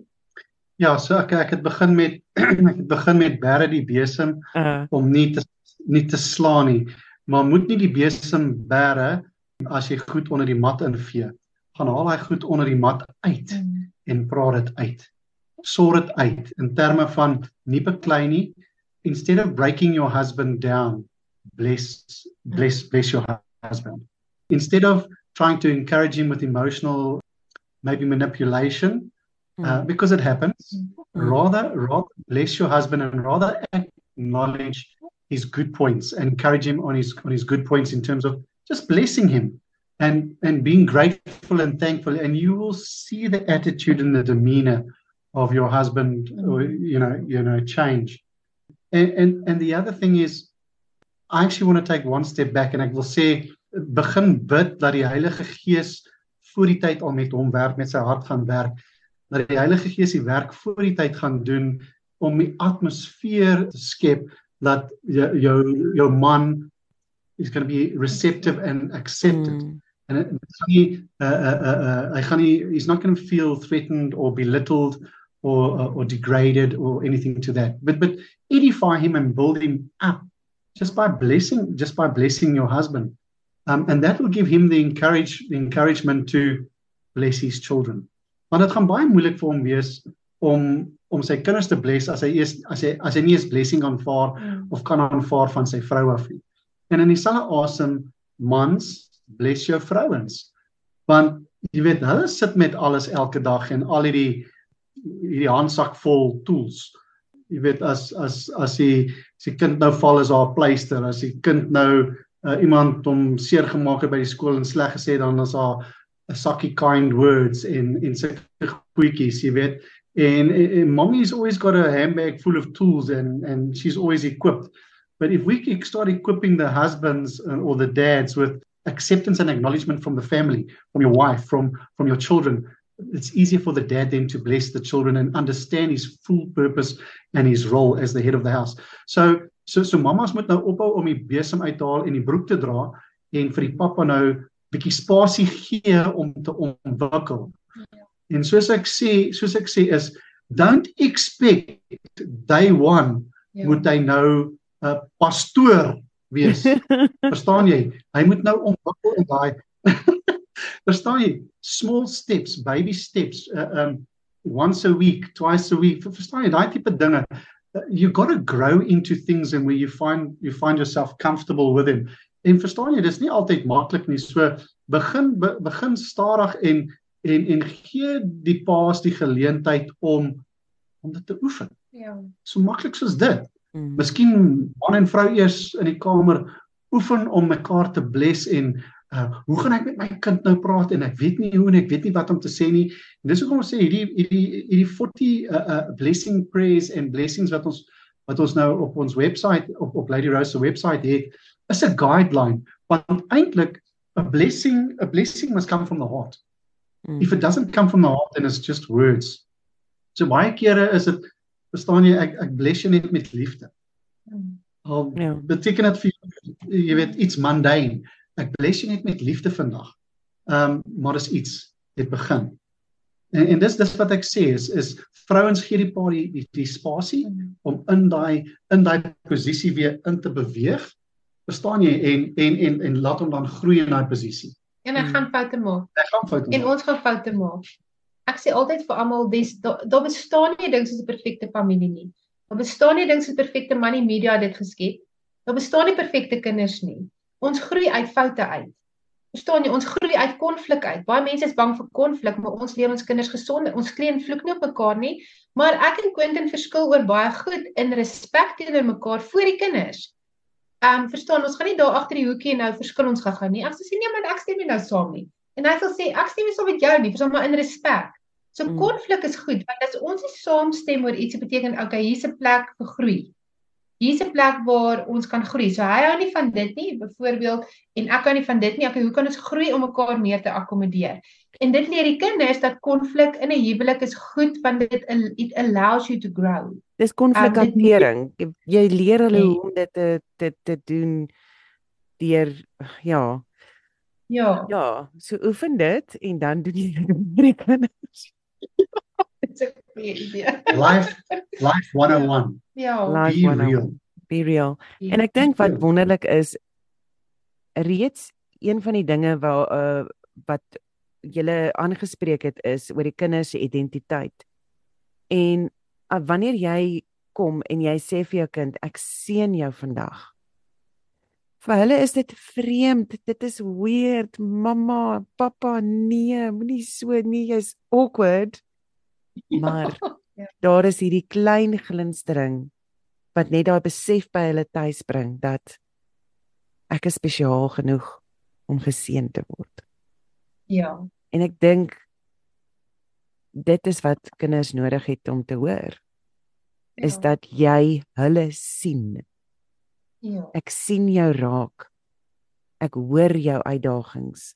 Ja, so ek ek het begin met ek het begin met bære die besem Uh, om nie te nie te slaan nie, maar moet nie die besem bære as jy goed onder die mat invee. Gaan haal hy goed onder die mat uit en praat dit uit. Sorg dit uit in terme van nie beklei nie. Instead of breaking your husband down, bless bless bless your husband. Instead of trying to encourage him with emotional maybe manipulation uh, because it happens, rather rather bless your husband and rather acknowledge his good points and encourage him on his on his good points in terms of just blessing him and and being grateful and thankful. And you will see the attitude and the demeanor of your husband or you know you know change. And and, and the other thing is I actually want to take one step back and ek wil sê begin bid dat die Heilige Gees voor die tyd al met hom werk met sy hart gaan werk. Dat die Heilige Gees die werk voor die tyd gaan doen om die atmosfeer te skep dat your jou man is going to be receptive and accepted. Mm, and it's uh, uh, uh, uh, nie he's not going to feel threatened or belittled or uh, or degraded or anything to that. But but edify him and build him up just by blessing just by blessing your husband. Um, and that will give him the encourage the encouragement to bless his children. Want dit gaan baie moeilik vir hom wees om om sy kinders te bless as hy eers as hy as hy nie eens blessing aanvaar of kan aanvaar van sy vrou af nie. En in dieselfde asem mans bless jou vrouens. Want jy weet hulle sit met alles elke dag en al hierdie hierdie handsak vol tools. jy weet as as as die as die kind nou val is haar pleister, as die kind nou uh, iemand hom seer gemaak het by die skool en sleg gesê dan as haar 'n sakkie kind words en en sulke goedjies, jy weet. And, and mommy's always got a handbag full of tools and and she's always equipped. But if we start equipping the husbands or the dads with acceptance and acknowledgement from the family, from your wife, from from your children, it's easier for the dad then to bless the children and understand his full purpose and his role as the head of the house. So so so mamas moet nou ophou om die besem uit te haal en die broek te dra en vir die pappa nou bietjie spasie gee om te ontwikkel. En soos ek sê, soos ek sê is don't expect day 1 ja. moet hy nou 'n uh, pastoor wees. Verstaan jy? Hy moet nou ontwikkel in daai Verstaan jy? Small steps, baby steps, uh, um once a week, twice a week. Verstaan jy daai tipe dinge? Uh, you got to grow into things and where you find you find yourself comfortable with them. En verstaan jy, dis nie altyd maklik nie. So begin be, begin stadig en en en gee die paas die geleentheid om om dit te oefen. Ja. So maklik soos dit. Mm. Miskien man en vrou eers in die kamer oefen om mekaar te bless en uh hoe gaan ek met my kind nou praat en ek weet nie hoe en ek weet nie wat om te sê nie. En dis hoekom ons sê hierdie hierdie hierdie 40 uh, uh blessing prayers and blessings wat ons wat ons nou op ons webwerf op op Lady Rose se webwerf het is 'n guideline want eintlik a blessing a blessing must come from the heart. Mm. If it doesn't come from the heart then it's just words. So baie kere is dit verstaan jy ek ek bless jou net met liefde. Mm. Al ja. beteken dit vir jy weet iets mundane. Ek bless jou net met liefde vandag. Ehm um, maar dis iets dit begin. En en dis dis wat ek sê is is vrouens gee die paar die die, die spasie om in daai in daai posisie weer in te beweeg verstaan jy en en en en laat hom dan groei in daai posisie. En hy gaan foute maak. Hy gaan foute maak. En ons gaan foute maak. Ek sê altyd vir almal daar da bestaan nie ding soos 'n perfekte familie nie. Daar bestaan nie ding soos perfekte man en media dit geskep. Daar bestaan nie perfekte kinders nie. Ons groei uit foute uit. Verstaan jy, ons groei uit konflik uit. Baie mense is bang vir konflik, maar ons leer ons kinders gesonde. Ons kleen vloek nie op mekaar nie, maar ek en Quentin verskil oor baie goed in respek teenoor mekaar voor die kinders. Ehm um, verstaan ons gaan nie daar agter die hoekie nou verskil ons gaan gaan nie. Ek sê nee, maar ek stem nie nou saam nie. En hy sal sê ek stem nie saam met jou nie, verstaan maar in respek. So mm. konflik is goed want as ons nie saamstem oor iets beteken okay, hier's 'n plek vir groei. Hier's 'n plek waar ons kan groei. So hy hou nie van dit nie, byvoorbeeld, en ek hou nie van dit nie. Okay, hoe kan ons groei om mekaar meer te akkommodeer? En dit leer die kinders dat konflik in 'n huwelik is goed want dit it allows you to grow. Dis konflikhantering. Um, jy leer hulle nee. hoe om dit te te te doen deur ja. Ja. Ja, so oefen dit en dan doen jy dit met die kinders. It's a great idea. Life life 101. Ja. Life be real. Be real. Yeah. En ek dink wat wonderlik is reeds een van die dinge waar uh, wat julle aangespreek het is oor die kinders se identiteit. En uh, wanneer jy kom en jy sê vir jou kind ek seën jou vandag. Vir hulle is dit vreemd, dit is weird. Mamma, pappa, nee, moenie so nie, jy's awkward. Maar ja. daar is hierdie klein glinstering wat net daai besef by hulle tuis bring dat ek is spesiaal genoeg om geseën te word. Ja. En ek dink dit is wat kinders nodig het om te hoor. Ja. Is dat jy hulle sien. Ja. Ek sien jou raak. Ek hoor jou uitdagings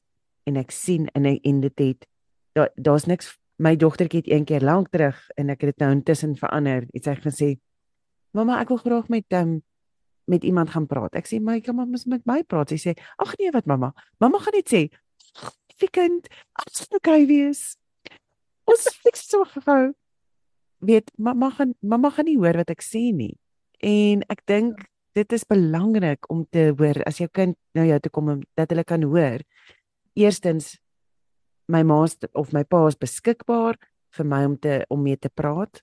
en ek sien in 'n en dit het daar daar's niks my dogtertjie het een keer lank terug en ek het dit nou intussen verander. Iets hy gesê: "Mamma, ek wil graag met um, met iemand gaan praat." Ek sê: "My kan mamma met my praat." Sy sê: "Ag nee, wat mamma? Mamma gaan net sê: "Fikend, absoluut okay wees." Ons fiks so gou. Weet, mamma gaan mamma gaan nie hoor wat ek sê nie. En ek dink dit is belangrik om te hoor as jou kind nou jou toe kom dat hulle kan hoor. Eerstens my ma of my pa is beskikbaar vir my om te om mee te praat.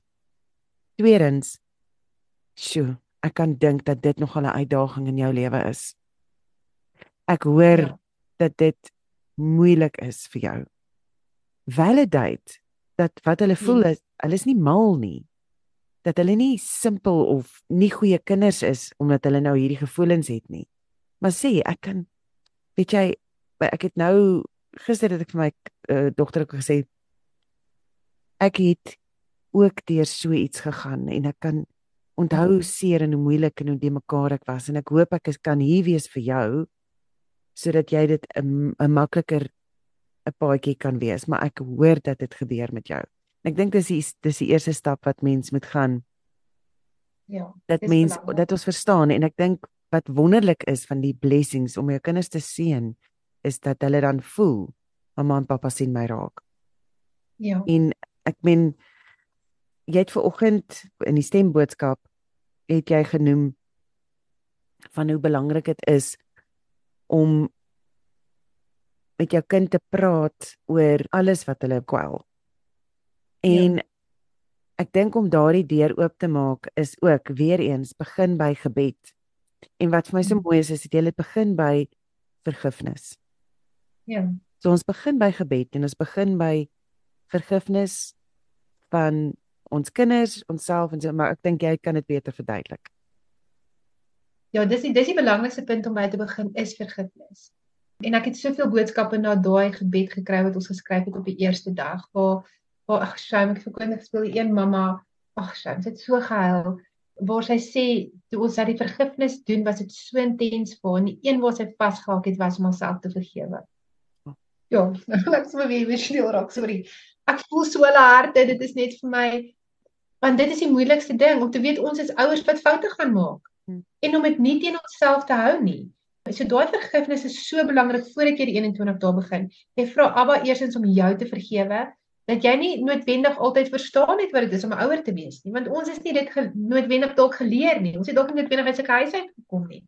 Tweedens, sjoe, ek kan dink dat dit nog 'n uitdaging in jou lewe is. Ek hoor ja. dat dit moeilik is vir jou. Validate dat wat hulle voel nee. is, hulle is nie mal nie. dat hulle nie simpel of nie goeie kinders is omdat hulle nou hierdie gevoelens het nie. Maar sê ek kan weet jy ek het nou gister het ek vir my uh, dogter ook gesê ek het ook deur so iets gegaan en ek kan onthou hoe seer en hoe moeilik en hoe de mekaar ek was en ek hoop ek kan hier wees vir jou sodat jy dit 'n makliker 'n paadjie kan wees. Maar ek hoor dat dit gebeur met jou. En ek dink dis die dis die eerste stap wat mens moet gaan ja dat mens dat ons verstaan. En ek dink wat wonderlik is van die blessings om jou kinders te seën is dat hulle dan voel mamma en pappa sien my raak. Ja. En ek meen jy het ver oggend in die stemboodskap het jy genoem van hoe belangrik dit is om met jou kind te praat oor alles wat hulle kwel. En ja. ek dink om daardie deur oop te maak is ook weer eens begin by gebed. En wat vir my so mm. mooi is is dit jy het begin by vergifnis. Ja. So ons begin by gebed en ons begin by vergifnis van ons kinders, onsself en so maar ek dink jy kan dit beter verduidelik. Ja, dis die dis die belangrikste punt om by te begin is vergifnis. En ek het soveel boodskappe na daai gebed gekry wat ons geskryf het op die eerste dag waar waar ag shame ek verkoop ek speel een mamma ag shame dit so gehuil waar sy sê toe ons dat die vergifnis doen was dit so intens vir haar en een waar sy vasgehak het was om haarself te vergewe. Ja, ek sê weer snel raak sorry. Ek voel so hulle harte dit is net vir my want dit is die moeilikste ding om te weet ons is ouers wat foute gaan maak. En om dit nie teen onsself te hou nie. So daai vergifnis is so belangrik voordat jy die 21 dae begin. Jy vra Abba eersins om jou te vergewe dat jy nie noodwendig altyd verstaan het wat dit is om 'n ouer te wees nie, want ons is nie dit noodwendig dalk geleer nie. Ons het dalk nie noodwendig uit 'n huis uit gekom nie.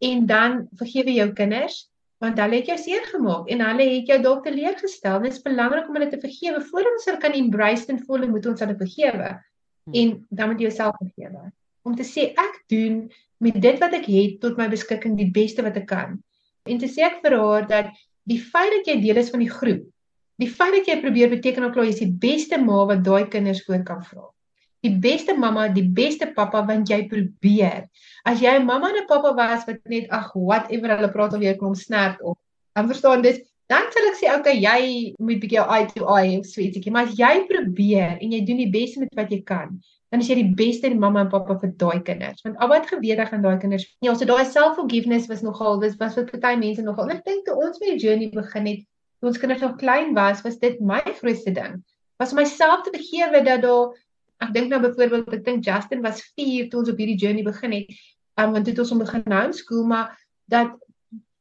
En dan vergewe jou kinders want hulle het jou seer gemaak en hulle het jou dalk teleurgestel. Dit is belangrik om hulle te vergewe voordat ons hulle kan embrace en voel moet ons hulle vergewe. Hmm. en dan moet jy jouself vergewe om te sê ek doen met dit wat ek het tot my beskikking die beste wat ek kan. En te sê ek vir haar dat die feit dat jy deel is van die groep die feit dat jy probeer beteken ook jy is die beste ma wat daai kinders voor kan vra. Die beste mamma die beste pappa want jy probeer. As jy 'n mamma en 'n pappa was wat net ag whatever hulle praat of jy kom snert op dan verstaan dis dan sal ek sê okay, jy moet bietjie jou eye to eye of so ietsie, maar as jy probeer en jy doen die beste met wat jy kan, dan is jy die beste mamma en pappa vir daai kinders. Want al wat gebeur dan gaan daai kinders, ja, so daai self-forgiveness was nogal was was vir party mense nogal. Ek dink toe ons met die journey begin het, toe ons kinders nog klein was, was dit my grootste ding. Was myself te vergewe dat daar ek dink nou byvoorbeeld ek dink Justin was 4 toe ons op hierdie journey begin het. Um want dit ons om begin homeschool, maar dat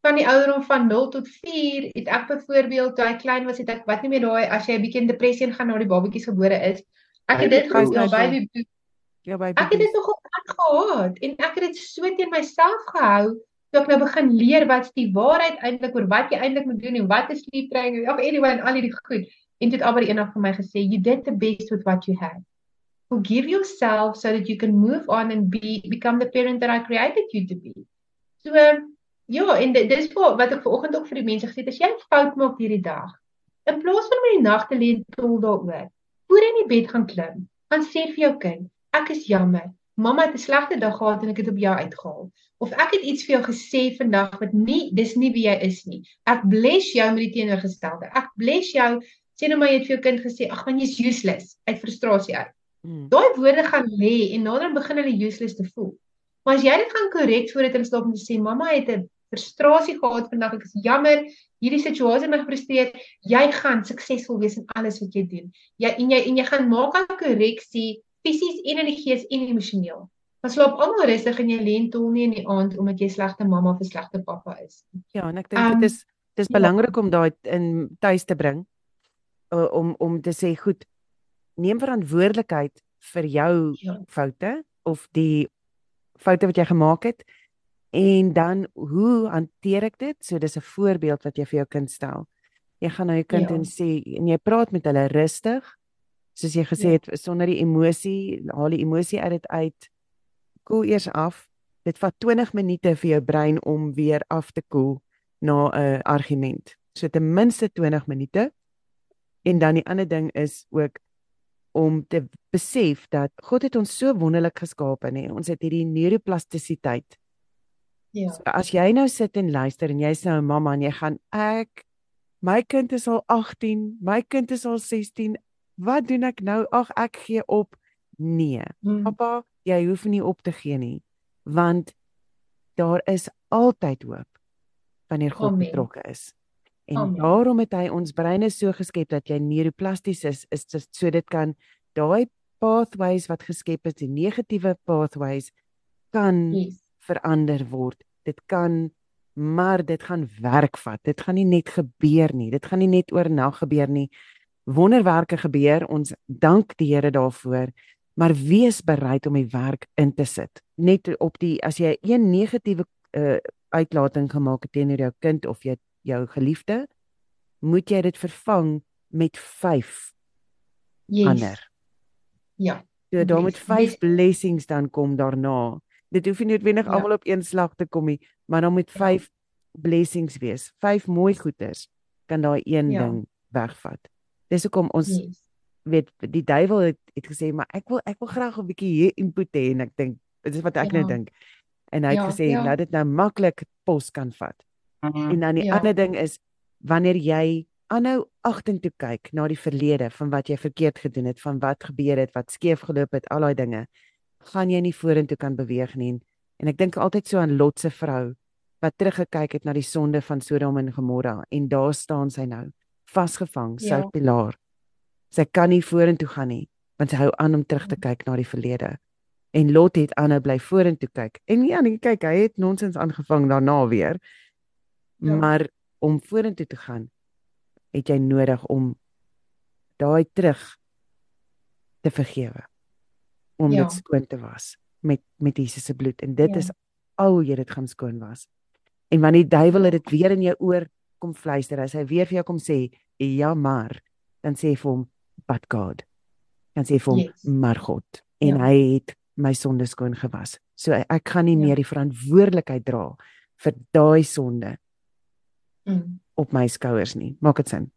van die ouderdom van 0 tot 4 het ek byvoorbeeld toe hy klein was het ek wat nie meer daai as jy 'n bietjie in depressie gaan na die babatjies gebore is. Ek het dit gehou ja baby Ja baby. Ek het dit nog op gehad en ek het dit so teen myself gehou toe ek nou begin leer wat's die waarheid eintlik oor wat jy eintlik moet doen en wat is sleep training of anyway en al hierdie goed. En dit het albei eendag vir my gesê you did the best with what you had. Forgive yourself so that you can move on and be become the parent that I created you to be. So Ja, en dit dis vir wat ek vanoggend ook vir die mense gesê het, as jy 'n fout maak hierdie dag, in plaas van om in die nag te lê en tol daaroor, voor in die bed gaan klim, gaan sê vir jou kind, ek is jammer. Mamma het 'n slegte dag gehad en ek het op jou uitgehaal. Of ek het iets vir jou gesê vandag wat nie dis nie wie jy is nie. Ek bless jou met die teenoorgestelde. Ek bless jou sê nou maar jy het vir jou kind gesê, ag man jy's useless uit frustrasie uit. Hmm. Daai woorde gaan lê en nader begin hulle useless te voel. Maar as jy dit gaan korrek voordat hulle slaap om te sê mamma het 'n frustrasie gehad vandag. Ek is jammer. Hierdie situasie my gefrustreer. Jy gaan suksesvol wees in alles wat jy doen. Jy en jy en jy gaan maak 'n korreksie fisies en in die gees en emosioneel. Dan slaap almal rustig en jy lê tol nie in die aand omdat jy slegte mamma of slegte pappa is. Ja, en ek dink dit um, is dis ja. belangrik om daai in tuis te bring om om te sê goed neem verantwoordelikheid vir jou ja. foute of die foute wat jy gemaak het En dan hoe hanteer ek dit? So dis 'n voorbeeld wat jy vir jou kind stel. Jy gaan na jou kind ja. en sê en jy praat met hulle rustig. Soos jy gesê ja. het sonder die emosie, haal die emosie uit dit uit. Koel eers af. Dit vat 20 minute vir jou brein om weer af te koel na 'n argument. So ten minste 20 minute. En dan die ander ding is ook om te besef dat God het ons so wonderlik geskaap en ons het hierdie neuroplastisiteit. Ja. So as jy nou sit en luister en jy's nou 'n mamma en jy gaan ek my kind is al 18, my kind is al 16, wat doen ek nou? Ag ek gee op. Nee. Mm. Pappa, jy hoef nie op te gee nie, want daar is altyd hoop wanneer God Amen. betrokke is. En Amen. daarom het hy ons breine so geskep dat jy neuroplasties is, is dit so dit kan daai pathways wat geskep is, die negatiewe pathways kan Yes. Verander word. Dit kan maar dit gaan werk vat. Dit gaan nie net gebeur nie. Dit gaan nie net oornag gebeur nie. Wonderwerke gebeur. Ons dank die Here daarvoor. Maar wees bereid om die werk in te sit. Net op die as jy een negatiewe uh, uitlating gemaak het teenoor jou kind of jy jou geliefde, moet jy dit vervang met 5 Yes. ander. Ja. So daar moet Yes. 5 Yes. blessings dan kom daarna. Dit hoef nie noodwendig Ja. almal op een slag te kom nie, maar dan moet Ja. 5 blessings wees. 5 mooi goeders kan daai een Ja. ding wegvat. Dis hoekom ons Yes. weet die duiwel het, het gesê maar ek wil ek wil graag 'n bietjie hier input hê en ek dink dit is wat ek nou Ja. dink. En hy het Ja, gesê ja. laat dit nou maklik pos kan vat. En dan die Ja. ander ding is wanneer jy aanhou agtertoe kyk na die verlede van wat jy verkeerd gedoen het, van wat gebeur het, wat skeef geloop het, al daai dinge, gaan jy nie vorentoe kan beweeg nie. En ek dink altyd so aan Lot se vrou wat teruggekyk het na die sonde van Sodom en Gomorra en daar staan sy nou, vasgevang, sy Ja. pilaar. Sy kan nie vorentoe gaan nie, want sy hou aan om terug te kyk na die verlede. En Lot het aanhou bly vorentoe kyk. En ja, nee, kyk, hy het nonsens aangevang daarna weer. Ja. Maar om vorentoe te gaan, het jy nodig om daai terug te vergewe. Om Ja. dit skoon te was met met Jesus se bloed en dit Ja. is al hoe jy dit gaan skoon was. En wanneer die duiwel dit weer in jou oor kom fluister, as hy weer vir jou kom sê, ja maar, dan sê vir hom, but God. Dan sê vir hom, Yes. maar God. En Ja. hy het my sonde skoon gewas. So ek gaan nie Ja. meer die verantwoordelikheid dra vir daai sonde Mm. op my skouers nie. Maak dit sin?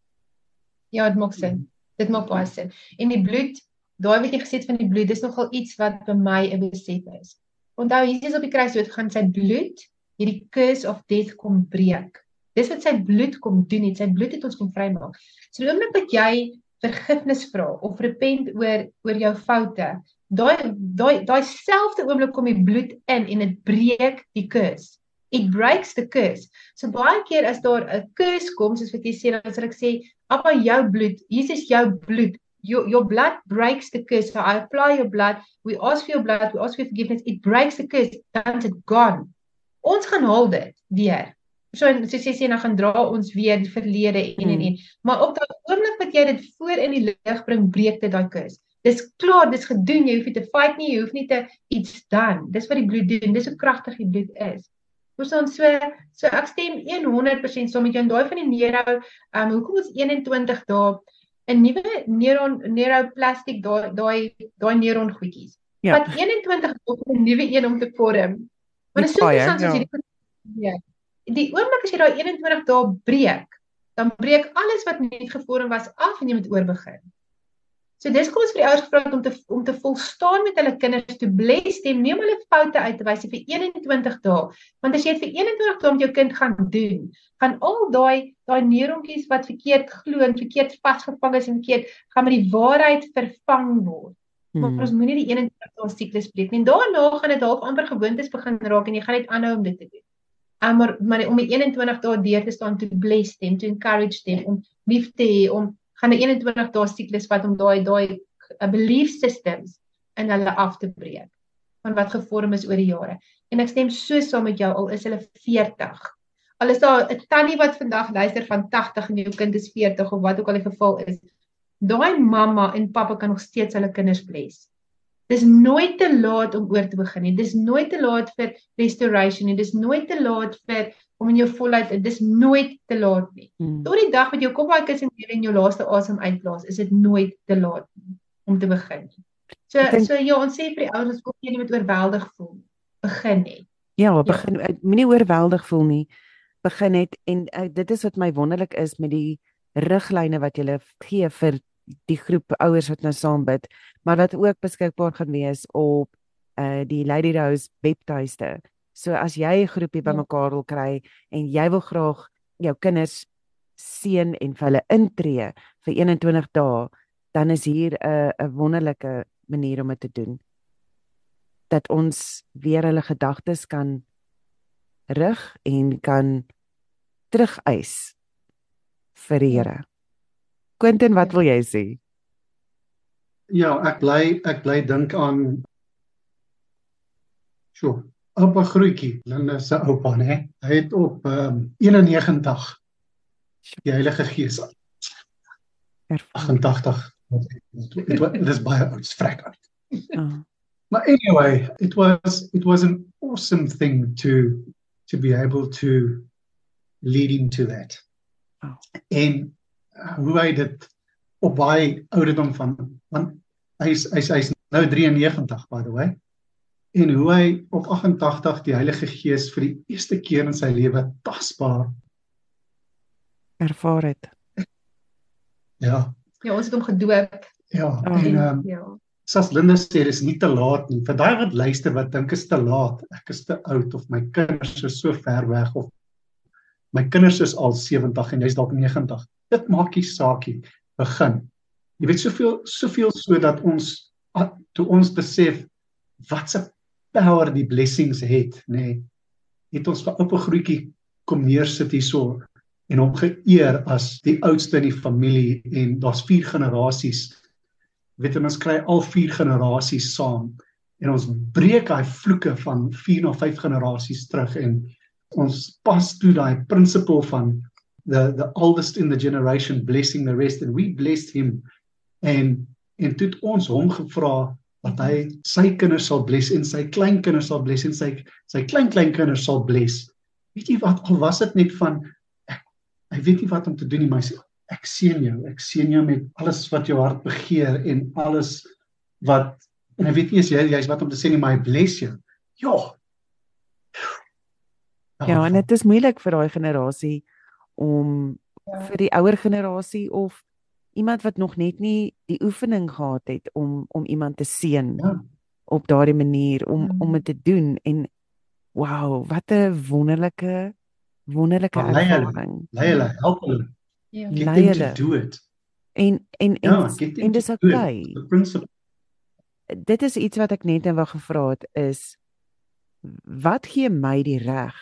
Ja, dit maak sin. Dit maak baie sin. En die bloed, daai wat jy gesê het van die bloed, dis nogal iets wat by my 'n besef is. Onthou Jesus op die kruis dood gaan sy bloed hierdie curse of death kom breek. Dis wat sy bloed kom doen het. Sy bloed het ons kom vrymaak. So die oomblik wat jy vergifnis vra of repent oor oor jou foute, daai daai daai selfde oomblik kom die bloed in en dit breek die curse. It breaks the curse. So baie keer as daar 'n curse kom, soos wat jy sê, dan sal ek sê, "Appa, jou bloed, Jesus jou bloed. Your your blood breaks the curse. So I apply your blood. We ask for your blood. We ask for forgiveness. It breaks the curse. Dan's it gone. Ons gaan haal dit weer. So en jy sê, dan gaan dra ons weer die verlede en en Mm. en. Maar op daai oomblik wat jy dit voor in die lig bring, breek dit daai curse. Dis klaar, dis gedoen. Jy hoef nie te fight nie, jy hoef nie te iets dan. Dis wat die bloed doen. Dis hoe kragtig die bloed is. Verstaan so so ek stem 100% saam met jou en daai van die neuro, ehm um, hoekom ons 21 dae 'n nuwe neuron neuroplastic daai daai daai neuron goedjies. Ja. Wat 21 dae om 'n nuwe een om te vorm. Maar dit is so interessant as ja. jy die ja. Die oomblik as jy daai 21 dae breek, dan breek alles wat net gevorm was af en jy moet oorbegin. So dis kom ons vir die ouers gevra om te om te volstaan met hulle kinders to bless them, nie om hulle foute uit te wys vir 21 dae. Want as jy dit vir 21 dae met jou kind gaan doen, gaan al daai daai neurontjies wat verkeerd glo en verkeerd vasgevang is en verkeerd gaan met die waarheid vervang word. Maar Hmm. ons moenie die 21 dae siklus breek nie. Daarna gaan dit half amper gewoontes begin raak en jy gaan net aanhou om dit te doen. Um, maar maar om die 21 dae deur te staan to bless them, to encourage them om lief te hê, om gaan 'n 21 dae siklus vat om daai daai uh, belief systems in hulle af te breek van wat gevorm is oor die jare. En ek stem so saam met jou al is hulle 40. Al is daar 'n tannie wat vandag luister van 80 en jou kind is 40 of wat ook al die geval is. Daai mamma en pappa kan nog steeds hulle kinders bless. Dis nooit te laat om oor te begin nie. Dis nooit te laat vir restoration nie. Dis nooit te laat vir om in jou volheid. Dis nooit te laat nie. Hmm. Tot die dag wat jou kop uit is en jy in jou laaste asem uitblaas, is dit nooit te laat nie om te begin nie. So Ek dink- so ja, ons sê vir die ouers wat jy nie met oorweldig voel, begin net. Ja, begin ja. moenie oorweldig voel nie. Begin net en uh, dit is wat my wonderlik is met die riglyne wat jy gee vir die groep ouers wat nou saam bid, maar wat ook beskikbaar gaan wees op uh die Lady Rose webtuiste. So as jy 'n groepie ja. bymekaar wil kry en jy wil graag jou kinders seën en vir hulle intree vir 21 dae, dan is hier 'n 'n wonderlike manier om dit te doen. Dat ons weer hulle gedagtes kan rig en kan terugeis vir die Here. Quentin, wat wil jy sê? Ja, ek bly ek bly dink aan So, oupa grootjie, Linda se oupa, né? Hy het op um, 91 die Heilige Gees 88 dit is baie oud, vrek oud. Oh. But anyway, it was it was an awesome thing to to be able to lead into that. Oh. En uh, hoe hy dit op baie ouderdom van want hy's hy's hy's nou 93 by the way. En hoe hy op 88 die Heilige Gees vir die eerste keer in sy lewe tasbaar ervaar het. Ja. Ja, ons het hom gedoop. Ja, oh. en ehm um, ja. Sas Linda sê dis nie te laat nie. Vir daai wat luister wat dink is te laat. Ek is te oud of my kinders is so ver weg of my kinders is al 70 en jy's dalk 90. Dit maak nie saak nie. Begin. Jy weet soveel soveel sodat ons toe ons besef wat se power die blessings het, nê. Nee, het ons vir oupa grootjie kom neersit hierso en hom geëer as die oudste in die familie en daar's vier generasies. Weet ons kry al vier generasies saam en ons breek daai vloeke van 4 na 5 generasies terug en ons pas toe daai principle van the the oldest in the generation blessing the rest and we blessed him. En en toe ons hom gevra dat hy sy kinders sal bless en sy kleinkinders sal bless en sy sy kleinkleinkinders sal bless. Weet jy wat al was dit net van ek hy weet nie wat om te doen nie maar hy sê ek seën jou ek seën jou met alles wat jou hart begeer en alles wat en hy weet nie jy jy's wat om te sê nie maar hy bless jou. Ja. Ja, en dit is moeilik vir daai generasie om ja. vir die ouer generasie of iemand wat nog net nie die oefening gehad het om om iemand te seën ja. op daardie manier om ja. om dit te doen en wow, wat 'n wonderlike wonderlike ervaring. Lei hulle, help hulle. Ja, lei hulle do it. En en en, ja, en dis okay. Dit is iets wat ek net wou gevra het is wat gee my die reg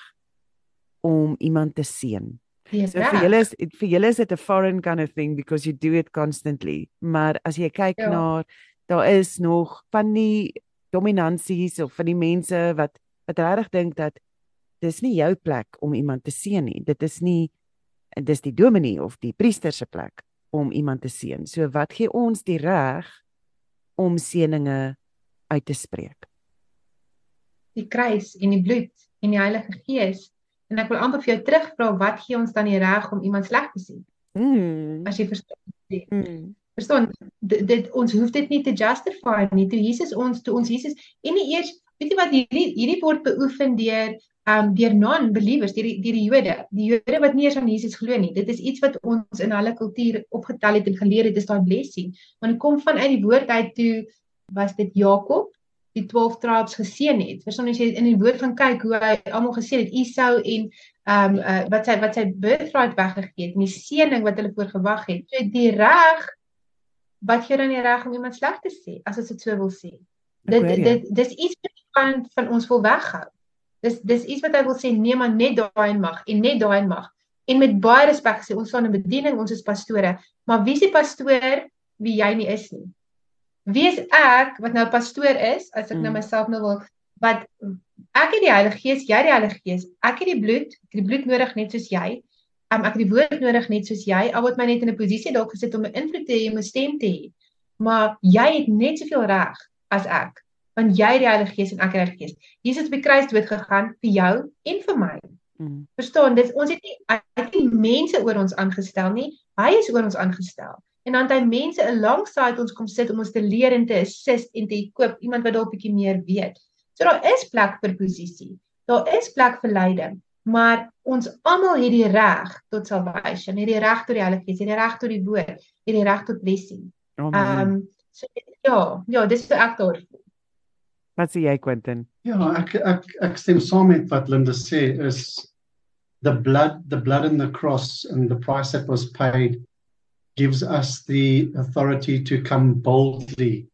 om iemand te seën. So vir julle is vir julle is dit 'n foreign kind of thing because you do it constantly. Maar as jy kyk ja. na daar is nog van die dominansies of van die mense wat wat regtig dink dat dis nie jou plek om iemand te seën nie. Dit is nie dis die dominee of die priester se plek om iemand te seën. So wat gee ons die reg om seëninge uit te spreek? Die kruis en die bloed en die Heilige Gees En ek wil amper vir jou terugvra wat gee ons dan die reg om iemand sleg te sien? Mm. As jy verstaan. Mm. Verstaan dit, dit ons hoef dit nie te justify nie. Toe Jesus ons toe ons Jesus en nie eers weet jy wat hierdie hierdie word beoefen deur um deur non-believers, deur deur die Jode. Die Jode wat nie eens aan Jesus glo nie. Dit is iets wat ons in hulle kultuur opgetel het en geleer het, dis daai blessing. Want dit kom vanuit die woord uit toe was dit Jakob die 12 tribes geseën het. Verstaan as jy in die woord gaan kyk hoe hy almal geseën het, Esau en ehm um, uh, wat sy wat sy birthright weggegee het, die seëning wat hulle voor gewag het. So die reg wat jy dan die reg om iemand sleg te sê, as dit so wil sê. Dit dit dis iets wat van van ons wil weghou. Dis dis iets wat hy wil sê nee maar net daai mag en net daai mag. En met baie respek sê ons staan in bediening, ons is pastore, maar wie is die pastoor wie jy nie is nie? Wie is ek wat nou pastoor is as ek nou mm. nou myself nou wil wat ek het die Heilige Gees, jy het die Heilige Gees. Ek het die bloed, ek het die bloed nodig net soos jy. Um, ek het die woord nodig net soos jy. Al word my net in 'n posisie dalk gesit om 'n invloed te hê, om 'n stem te hê. Maar jy het net soveel reg as ek, want jy het die Heilige Gees en ek het die Heilige Gees. Jesus het die kruis dood gegaan vir jou en vir my. Mm. Verstaan, dis ons het nie hy het nie mense oor ons aangestel nie. Hy is oor ons aangestel en dan daai mense alongside ons kom sit om ons te leer en te assist en te koop iemand wat dalk bietjie meer weet. So daar is plek vir posisie. Daar is plek vir leiding. Maar ons almal het die reg tot salvation, het die reg tot die Heilige Gees, het die reg tot die woord, het die reg tot blessing. Ehm um, so ja, ja, dis vir ek daar. Wat sê jy Quentin? Ja, ek ek ek stem saam met wat Linda sê is the blood the blood in the cross and the price that was paid gives us the authority to come boldly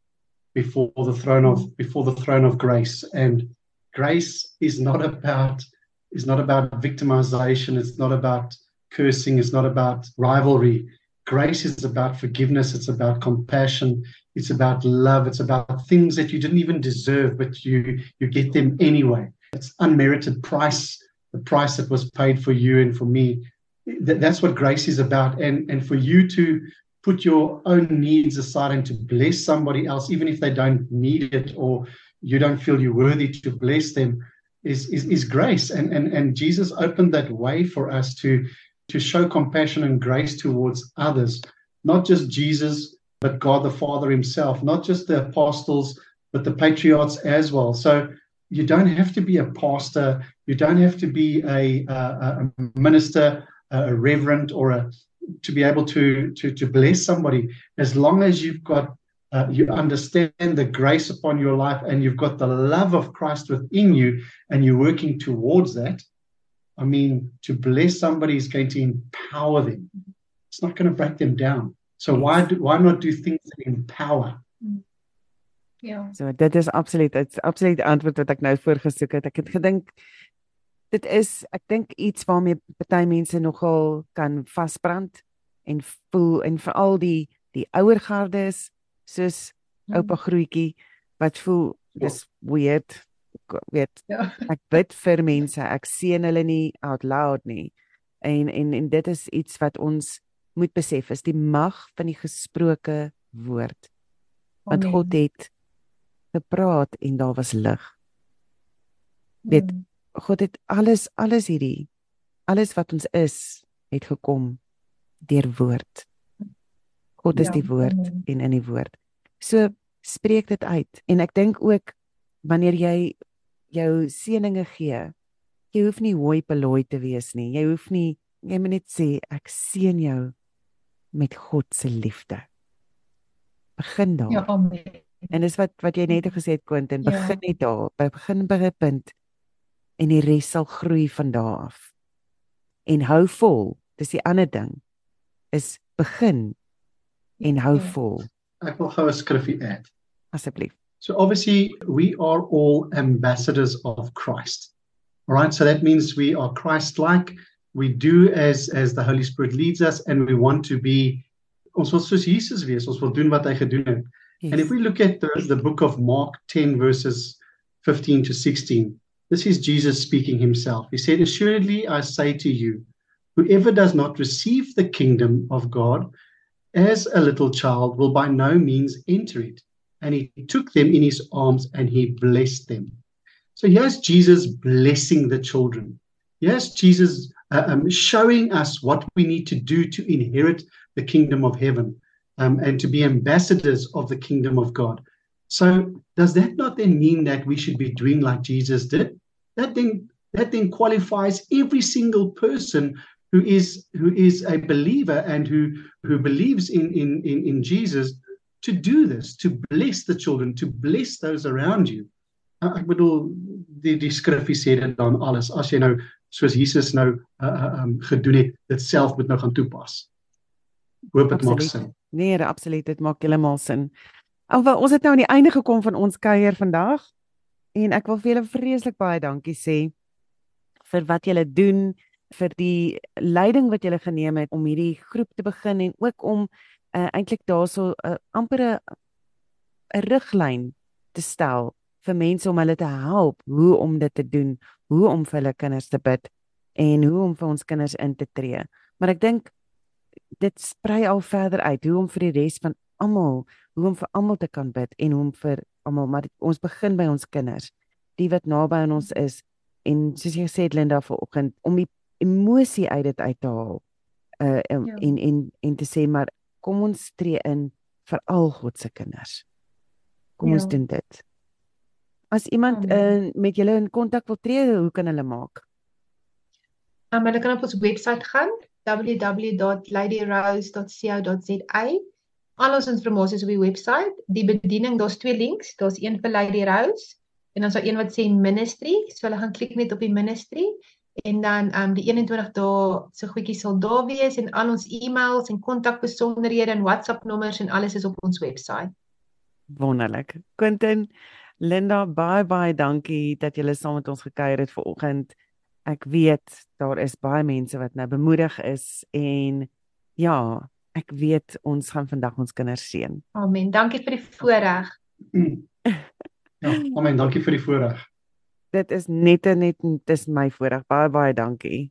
before the throne of before the throne of grace and grace is not about is not about victimization. It's not about cursing. It's not about rivalry. Grace is about forgiveness. It's about compassion. It's about love. It's about things that you didn't even deserve, but you you get them anyway. It's unmerited price, the price that was paid for you and for me. That, that's what grace is about. And and for you to put your own needs aside and to bless somebody else, even if they don't need it or you don't feel you're worthy to bless them, is, is, is grace. And, and, and Jesus opened that way for us to, to show compassion and grace towards others, not just Jesus, but God the Father Himself, not just the apostles, but the patriarchs as well. So you don't have to be a pastor, you don't have to be a, a, a minister, a reverend, or a to be able to, to to bless somebody as long as you've got uh, you understand the grace upon your life and you've got the love of Christ within you and you're working towards that, I mean, to bless somebody is going to empower them. It's not going to break them down. So why do, why not do things that empower? Ja. So dit is absoluut dit is absoluut antwoord wat ek nou voorgesoek het. Ek het gedink dit is ek dink iets waarmee party mense nogal kan vasbrand en voel en veral die die ouer gardes soos mm. oupa grootjie wat voel dis weird weet ja. ek bid vir mense ek sien hulle nie out loud nie en en en dit is iets wat ons moet besef is die mag van die gesproke woord want Amen. God het gepraat en daar was lig weet mm. God het alles alles hierdie alles wat ons is het gekom deur woord God is ja, die woord amen. en in die woord. So spreek dit uit en ek dink ook wanneer jy jou seëninge gee, jy hoef nie hooi belooi te wees nie. Jy hoef nie jy moet net sê ek seën jou met God se liefde. Begin daar. Ja, amen. En dis wat wat jy net gesê het Quentin, ja. begin net daar. Begin by 'n punt en die res sal groei van daar af. En hou vol. Dis die ander ding. Is begin en hou ja. vol. Ek wil gou 'n skrifgie add. Asseblief. So obviously we are all ambassadors of Christ. All right? So that means we are Christ-like. We do as as the Holy Spirit leads us and we want to be ons wil soos Jesus wees. Ons wil doen wat hy gedoen het. Yes. And if we look at the the book of Mark 10 verses 15 to 16, this is Jesus speaking himself. He said, "Assuredly I say to you, whoever does not receive the kingdom of God as a little child will by no means enter it. And he took them in his arms and he blessed them. So here's Jesus blessing the children. Here's Jesus uh, um, showing us what we need to do to inherit the kingdom of heaven um, and to be ambassadors of the kingdom of God. So does that not then mean that we should be doing like Jesus did? That then that then qualifies every single person who is who is a believer and who who believes in in in, in Jesus to do this to bless the children to bless those around you. Ek bedoel die die skrifgie sê dit dan alles. As jy nou soos Jesus nou uh, uh, um, gedoen het dit self moet nou gaan toepas. Hoop dit maak sin. Nee absoluut dit maak heeltemal sin. Alhoewel ons het nou aan die einde gekom van ons kuier vandag en ek wil vir julle vreeslik baie dankie sê vir wat julle doen vir die leiding wat julle geneem het om hierdie groep te begin en ook om uh, eintlik daarso 'n uh, ampere 'n riglyn te stel vir mense om hulle te help hoe om dit te doen, hoe om vir hulle kinders te bid en hoe om vir ons kinders in te tree. Maar ek dink dit sprei al verder uit hoe om vir die res van almal, hoe om vir almal te kan bid en hoe om vir almal, maar dit, ons begin by ons kinders, die wat naby aan ons is en soos jy gesê het Linda vanoggend om die emosie uit dit uit te haal. Uh en ja. en, en en te sê maar kom ons tree in vir al God se kinders. Kom ja. ons doen dit. As iemand uh, met julle in kontak wil tree, hoe kan hulle maak? Um, hulle kan op ons webwerf gaan www.ladyrose.co.za. Al ons inligting op die webwerf. Die bediening, daar's twee links. Daar's een vir Lady Rose en dan is daar een wat sê ministry. So hulle gaan klik net op die ministry en dan um die 21 dae se goedjie sal daar wees en al ons e-mails en kontakbesonderhede en WhatsApp nommers en alles is op ons webwerf. Wonderlik. Quentin, Linda, baie baie dankie dat julle saam met ons gekuier het vanoggend. Ek weet daar is baie mense wat nou bemoedig is en ja, ek weet ons gaan vandag ons kinders seën. Amen. Dankie vir die voorreg. Ja, amen. Dankie vir die voorreg. Dit is net net dis my voorreg. Baie baie dankie.